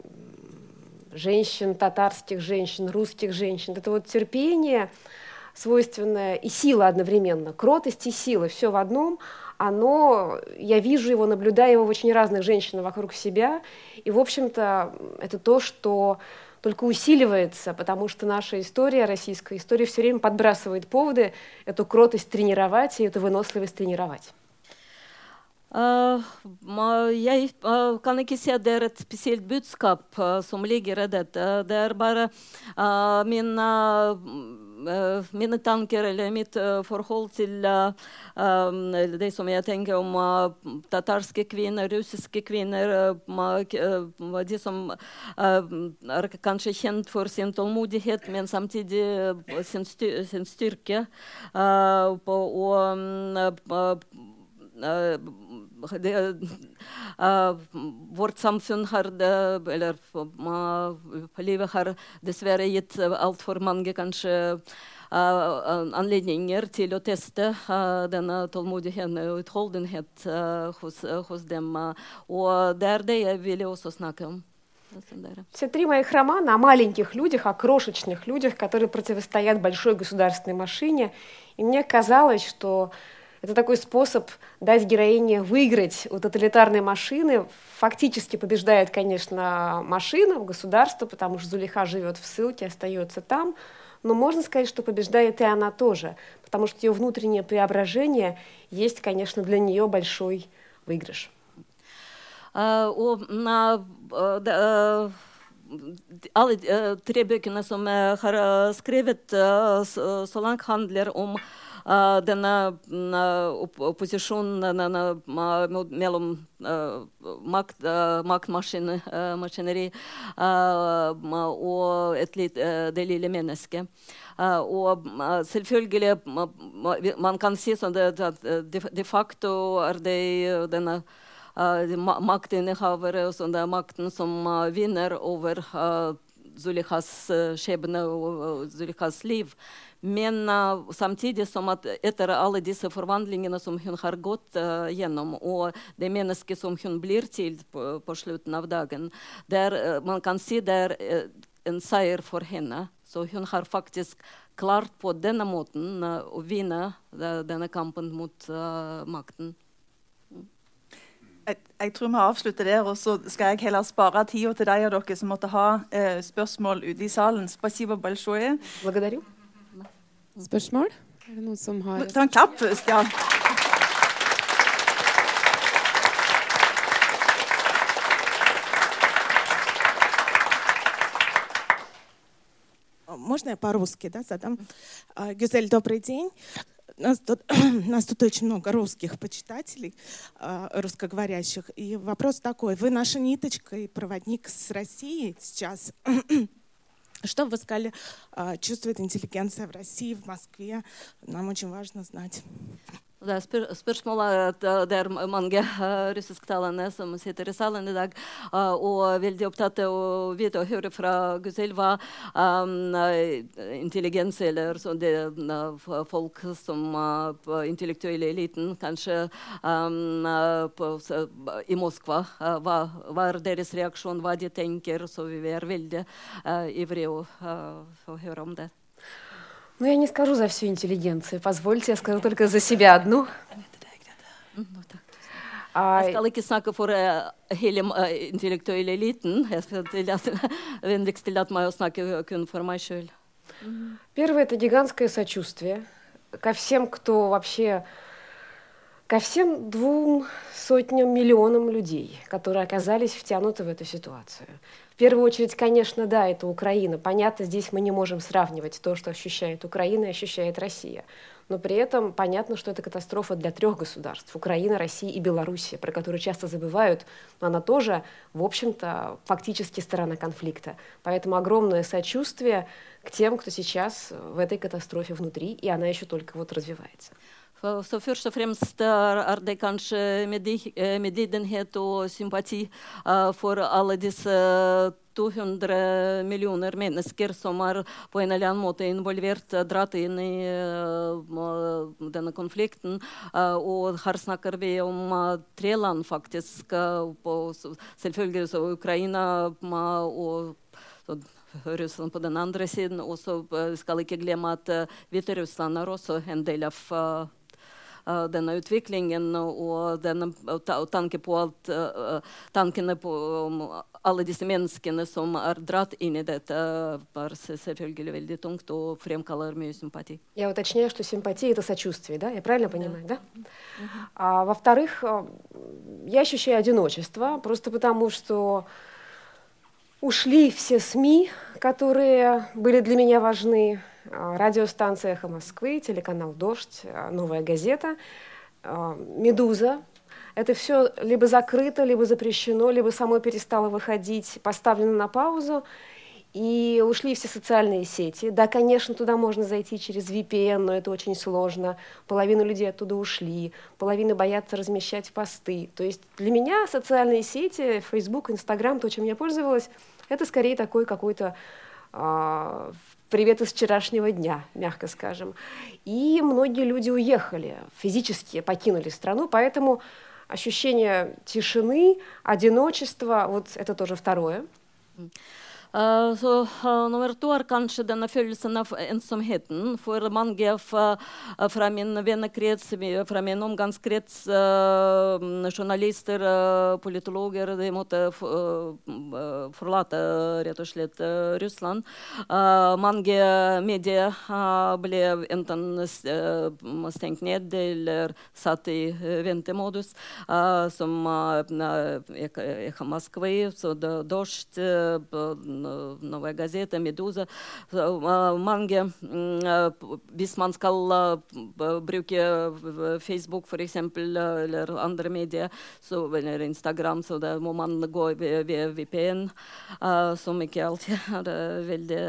женщин, татарских женщин, русских женщин. Это вот терпение, свойственное и сила одновременно, кротость и сила, все в одном, оно, я вижу его, наблюдаю его в очень разных женщинах вокруг себя, и, в общем-то, это то, что только усиливается, потому что наша история, российская история, все время подбрасывает поводы эту кротость тренировать и эту выносливость тренировать. Uh, jeg uh, kan ikke si at det er et spesielt budskap uh, som ligger i dette. Det er bare mine, mine, tanker eller mitt forhold til det som jeg tenker om tatarske kvinner, russiske kvinner. de som er kanskje kjent for sin tålmodighet, men samtidig sin, styr, sin styrke. og det, uh, uh, livet har dessverre gitt altfor mange kanskje uh, anledninger til å teste denne tålmodigheten og utholdenhet hos, hos dem. og det er det jeg ville også snakke om. Все три моих романа о маленьких людях, о крошечных людях, которые противостоят большой государственной машине. И мне казалось, что это такой способ дать героине выиграть у тоталитарной машины. Фактически побеждает, конечно, машина, государство, потому что Зулиха живет в ссылке, остается там. Но можно сказать, что побеждает и она тоже, потому что ее внутреннее преображение есть, конечно, для нее большой выигрыш. alle tre bøkene som har skrevet så langt, handler om denne uh, opposisjonen mellom uh, makt, maktmaskineri og litt, det lille mennesket. og selvfølgelig Man kan si sånn at de, facto er det denne maktinnehavere og sånn, det er makten som vinner over Zulihas skjebne og Zulihas liv. Men uh, samtidig som at etter alle disse forvandlingene som hun har gått uh, gjennom, og det mennesket som hun blir til på, på slutten av dagen, der, man kan si det er en seier for henne. Så hun har faktisk klart på denne måten å vinne denne kampen mot makten jeg, jeg, tror vi avslutter der, og så skal jeg heller spare tida til de av dere som måtte ha eh, spørsmål ute i salen. Спасибо большое. Благодарю. Spørsmål? Er det noen som har Ta en klapp først, ja. Можно я по-русски да, задам? Гюзель, добрый день. Нас тут, нас тут очень много русских почитателей, а, русскоговорящих. И вопрос такой. Вы наша ниточка и проводник с Россией сейчас. Что вы сказали, чувствует интеллигенция в России, в Москве? Нам очень важно знать. Det er spør spørsmålet at det er mange uh, russisktalende som sitter i salen i dag uh, og veldig opptatt av å vite og høre fra Guzel hva um, intelligens eller så det, uh, folk som uh, intellektuelle eliten, kanskje um, på, i Moskva, hva, hva, er deres reaksjon, hva de tenker. Så vi er veldig ivrige å, å høre om det. Ну, я не скажу за всю интеллигенцию. Позвольте, я скажу только за себя одну. Jeg skal ikke snakke for uh, hele uh, intellektuelle eliten. Jeg skal vennligst tillate meg å snakke kun for meg sjøl. Первое – это гигантское сочувствие ко всем, кто вообще ко всем двум сотням, миллионам людей, которые оказались втянуты в эту ситуацию. Первую очередь, конечно, да, это Украина. Понятно, здесь мы не можем сравнивать то, что ощущает Украина и ощущает Россия. Но при этом понятно, что это катастрофа для трех государств – Украина, Россия и Белоруссия, про которые часто забывают, но она тоже, в общем-то, фактически сторона конфликта. Поэтому огромное сочувствие к тем, кто сейчас в этой катастрофе внутри, и она еще только вот развивается. Så først og fremst er det kanskje medlidenhet og sympati for alle disse 200 millioner mennesker som er på en eller annen måte involvert, dratt inn i denne konflikten. Og her snakker vi om tre land, faktisk. Selvfølgelig så Ukraina og Russland på den andre siden. Og så skal ikke glemme at Hviterussland er også en del av denne utviklingen og, denne, og tanke på alt, tankene på alle disse menneskene som er dratt inn i dette, er selvfølgelig veldig tungt og fremkaller mye sympati. Я уточняю, что симпатия – это сочувствие, да? Я правильно понимаю, да? да? А, во-вторых, я ощущаю одиночество, просто потому что ушли все СМИ, которые были для меня важны. А, радиостанция «Эхо Москвы», телеканал «Дождь», а, «Новая газета», а, «Медуза». Это все либо закрыто, либо запрещено, либо само перестало выходить, поставлено на паузу. и ушли все социальные сети. Да, конечно, туда можно зайти через VPN, но это очень сложно. Половина людей оттуда ушли, половина боятся размещать посты. То есть для меня социальные сети, Facebook, Instagram, то, чем я пользовалась, это скорее такой какой-то э, привет из вчерашнего дня, мягко скажем. И многие люди уехали, физически покинули страну, поэтому ощущение тишины, одиночества, вот это тоже второе. Eh, så uh, nummer to er kanskje denne følelsen av ensomheten. For mange fra, eh, fra min vennekrets, fra min omgangskrets, uh, journalister, politologer, de måtte forlate rett og slett Russland. mange medier ble enten stengt ned eller satt i ventemodus, som Ekha Moskva, Dosht Новая газета, Медуза, mange Hvis man skal bruke Facebook for eksempel, eller andre medier, så, eller Instagram, så da må man gå ved VPN, som ikke alltid er veldig,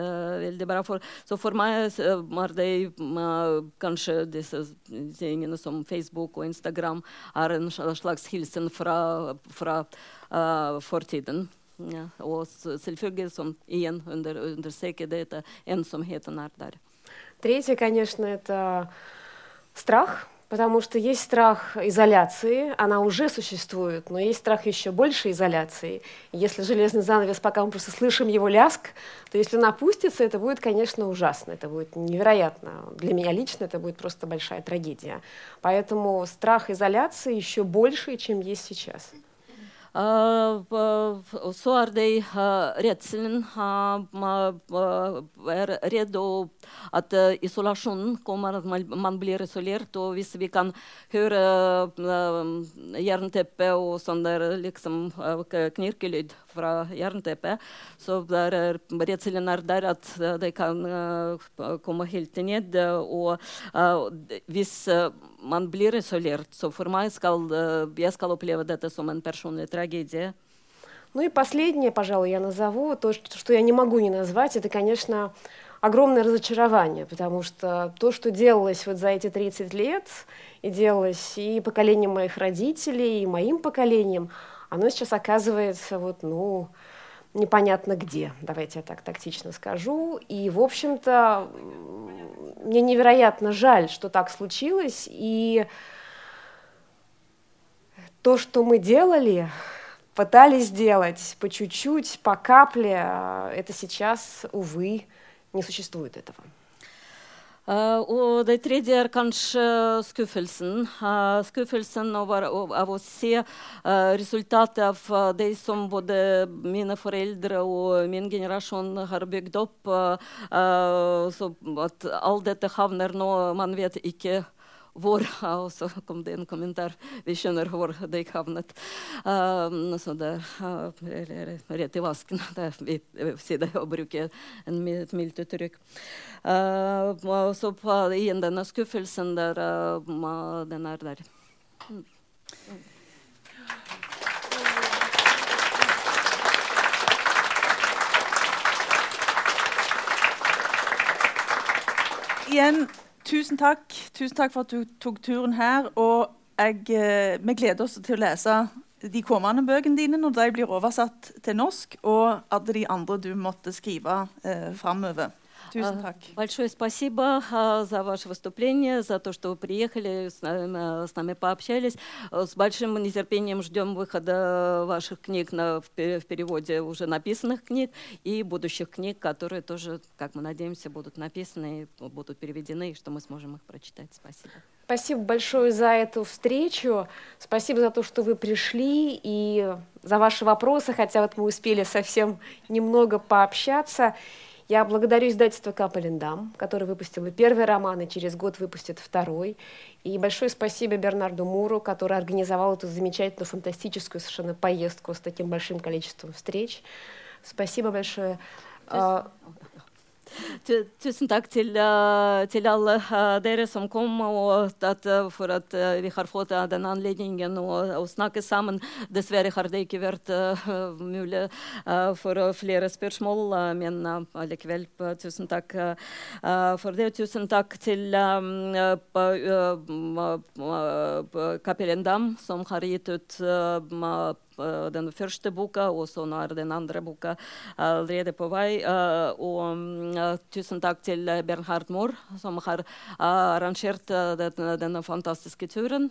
veldig bra. For, så for meg er det kanskje disse tingene som Facebook og Instagram er en slags hilsen fra, fra uh, fortiden. Och selvfølgelig som igen under, understreker det, это ensomheten är där. Третье, конечно, это страх, потому что есть страх изоляции, она уже существует, но есть страх еще больше изоляции. Если железный занавес, пока мы просто слышим его ляск, то если он опустится, это будет, конечно, ужасно, это будет невероятно. Для меня лично это будет просто большая трагедия. Поэтому страх изоляции еще больше, чем есть сейчас. Så er det redselen er redd at isolasjonen kommer, at man blir isolert. Og hvis vi kan høre jernteppe og sånn der liksom knirkelyd fra jernteppet, så er redselen er der at det kan komme helt ned. Og hvis man blir isolert. Så for meg skal jeg skal oppleve dette som en personlig трагедия. Ну и последнее, пожалуй, я назову, то, что я не могу не назвать, это, конечно, огромное разочарование, потому что то, что делалось вот за эти 30 лет, и делалось и поколением моих родителей, и моим поколением, оно сейчас оказывается вот, ну, непонятно где, давайте я так тактично скажу. И, в общем-то, мне невероятно жаль, что так случилось. И то, что мы делали, пытались сделать по чуть-чуть, по капле, это сейчас, увы, не существует этого. Uh, og det tredje er kanskje skuffelsen. Uh, skuffelsen over, av å se uh, resultatet av det som både mine foreldre og min generasjon har bygd opp. så at alt dette havner nå Man vet ikke hvor. Og så kom det en kommentar. Vi skjønner hvor det havnet. Um, så det er rett i vasken. Det, er, vi sier det å bruke et mildt uttrykk. Uh, og så på, igjen denne skuffelsen der, uh, den er der. Mm. Igjen Tusen takk. Tusen takk for at du tok turen her. Og jeg, eh, vi gleder oss til å lese de kommende bøkene dine når de blir oversatt til norsk, og alle de andre du måtte skrive eh, framover. Большое спасибо за ваше выступление, за то, что вы приехали, с нами, с нами пообщались. С большим нетерпением ждем выхода ваших книг на, в переводе уже написанных книг и будущих книг, которые тоже, как мы надеемся, будут написаны, будут переведены, и что мы сможем их прочитать. Спасибо. Спасибо большое за эту встречу. Спасибо за то, что вы пришли и за ваши вопросы, хотя вот мы успели совсем немного пообщаться. Я благодарю издательство Капелендам, которое выпустило первый роман и через год выпустит второй. И большое спасибо Бернарду Муру, который организовал эту замечательную, фантастическую совершенно поездку с таким большим количеством встреч. Спасибо большое. Tusen takk til, uh, til alle uh, dere som kom, og at, uh, for at vi har fått den anledningen å, snakke sammen. Dessverre har det ikke vært mulig for flere spørsmål, men allikevel, tusen takk for det. Tusen takk til uh, Kapellen Dam, som har gitt ut den første boka, og så nå er den andre boka allerede på vei. Og tusen takk til Bernhard Mohr, som har arrangert denne fantastiske turen.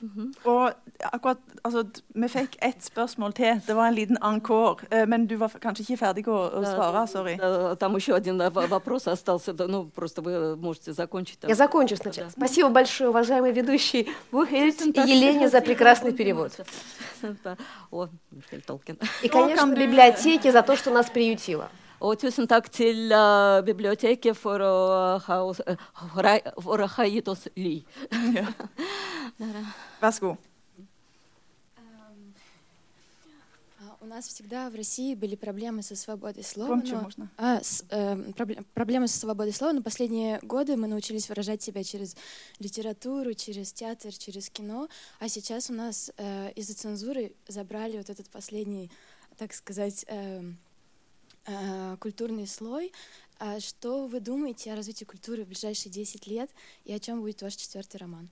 Mm -hmm. Og akkurat, altså, Vi fikk ett spørsmål til. Det var en liten encore. Men du var kanskje ikke ferdig å, å svare? Sorry. Там еще один вопрос остался. Ну, просто вы можете закончить. Я закончу сначала. Спасибо большое, уважаемый ведущий Бухельц и Елене за прекрасный перевод. И, конечно, библиотеке за то, что нас приютила. Og tusen takk til uh, biblioteket for å ha, for å ha gitt oss ly. Ja. Vær så god. У нас всегда в России были проблемы со свободой слова. но, А, с, э, проблемы со свободой слова, но последние годы мы научились выражать себя через литературу, через театр, через кино. А сейчас у нас э, из-за цензуры забрали вот этот последний, так сказать, э, э, культурный слой. А что вы думаете о развитии культуры в ближайшие 10 лет и о чем будет ваш четвертый роман?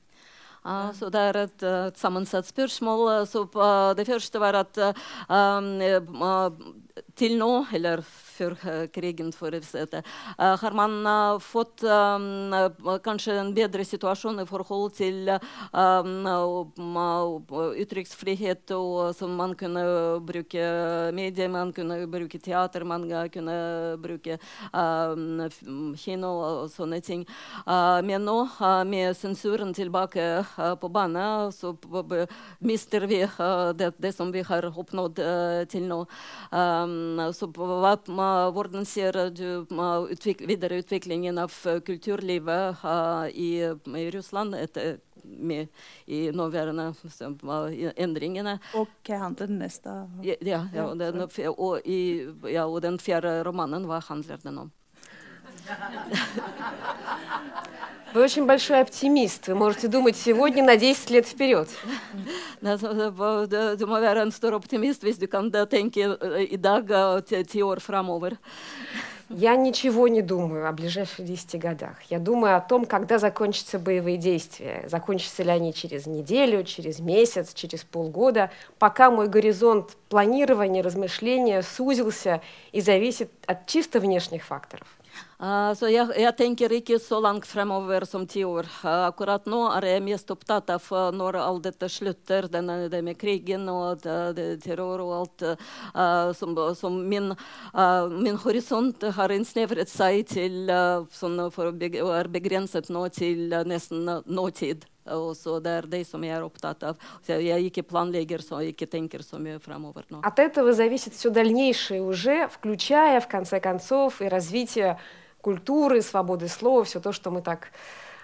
Et uh, sammensatt spørsmål. Så det første var at til nå, eller før krigen, for å har man fått kanskje en bedre situasjon i forhold til uttrykksfrihet. og som Man kunne bruke medier, man kunne bruke teater, man kunne bruke kino og sånne ting. Men nå, med sensuren tilbake på banen, så mister vi det, det som vi har oppnådd til nå. så hva, hvordan ser du utvik videreutviklingen av kulturlivet i, i Russland etter med i nåværende endringene. Og hva handler den neste Ja, ja, ja, og, den, og, i, ja, og den fjerde romanen, hva handler den om? Вы очень большой оптимист. Вы можете думать сегодня на 10 лет вперед. En stor optimist hvis du kan tenke i dag ti år framover. Я ничего не думаю о ближайших 10 годах. Я думаю о том, когда закончатся боевые действия. Закончатся ли они через неделю, через месяц, через полгода. Пока мой горизонт планирования, размышления сузился и зависит от чисто внешних факторов. Uh, så jeg, jeg, tenker ikke så langt fremover som ti år. Uh, akkurat nå er jeg mest opptatt av uh, når alt dette slutter, denne, det med krigen og det, det terror og alt. som, som min, min, horisont har innsnevret seg til sånn, for å er begrenset nå til nesten nåtid. Og så det er det som jeg er opptatt av. Så jeg ikke planlegger så, ikke tenker så mye fremover nå. От этого зависит все дальнейшее уже, включая, в конце концов, и развитие культуры, свободы слова, все то, что мы так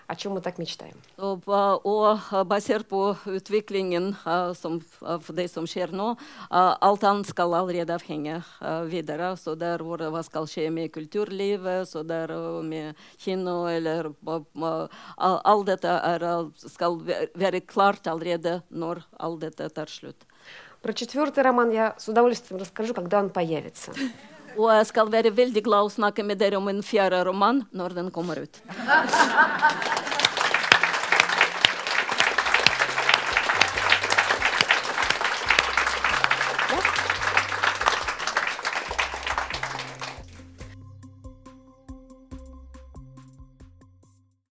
о чем мы так мечтаем. O baser på utvecklingen som för dig som sker nu, allt ska allerede hänga vidare. Så där vore, vad ska ske med kulturlivet, så där med kino eller allt detta är, ska vara klart allerede när allt detta tar slut. Про четвертый роман я с удовольствием расскажу, когда он появится. Og jeg skal være veldig glad å snakke med dere om en fjerde roman når den kommer ut.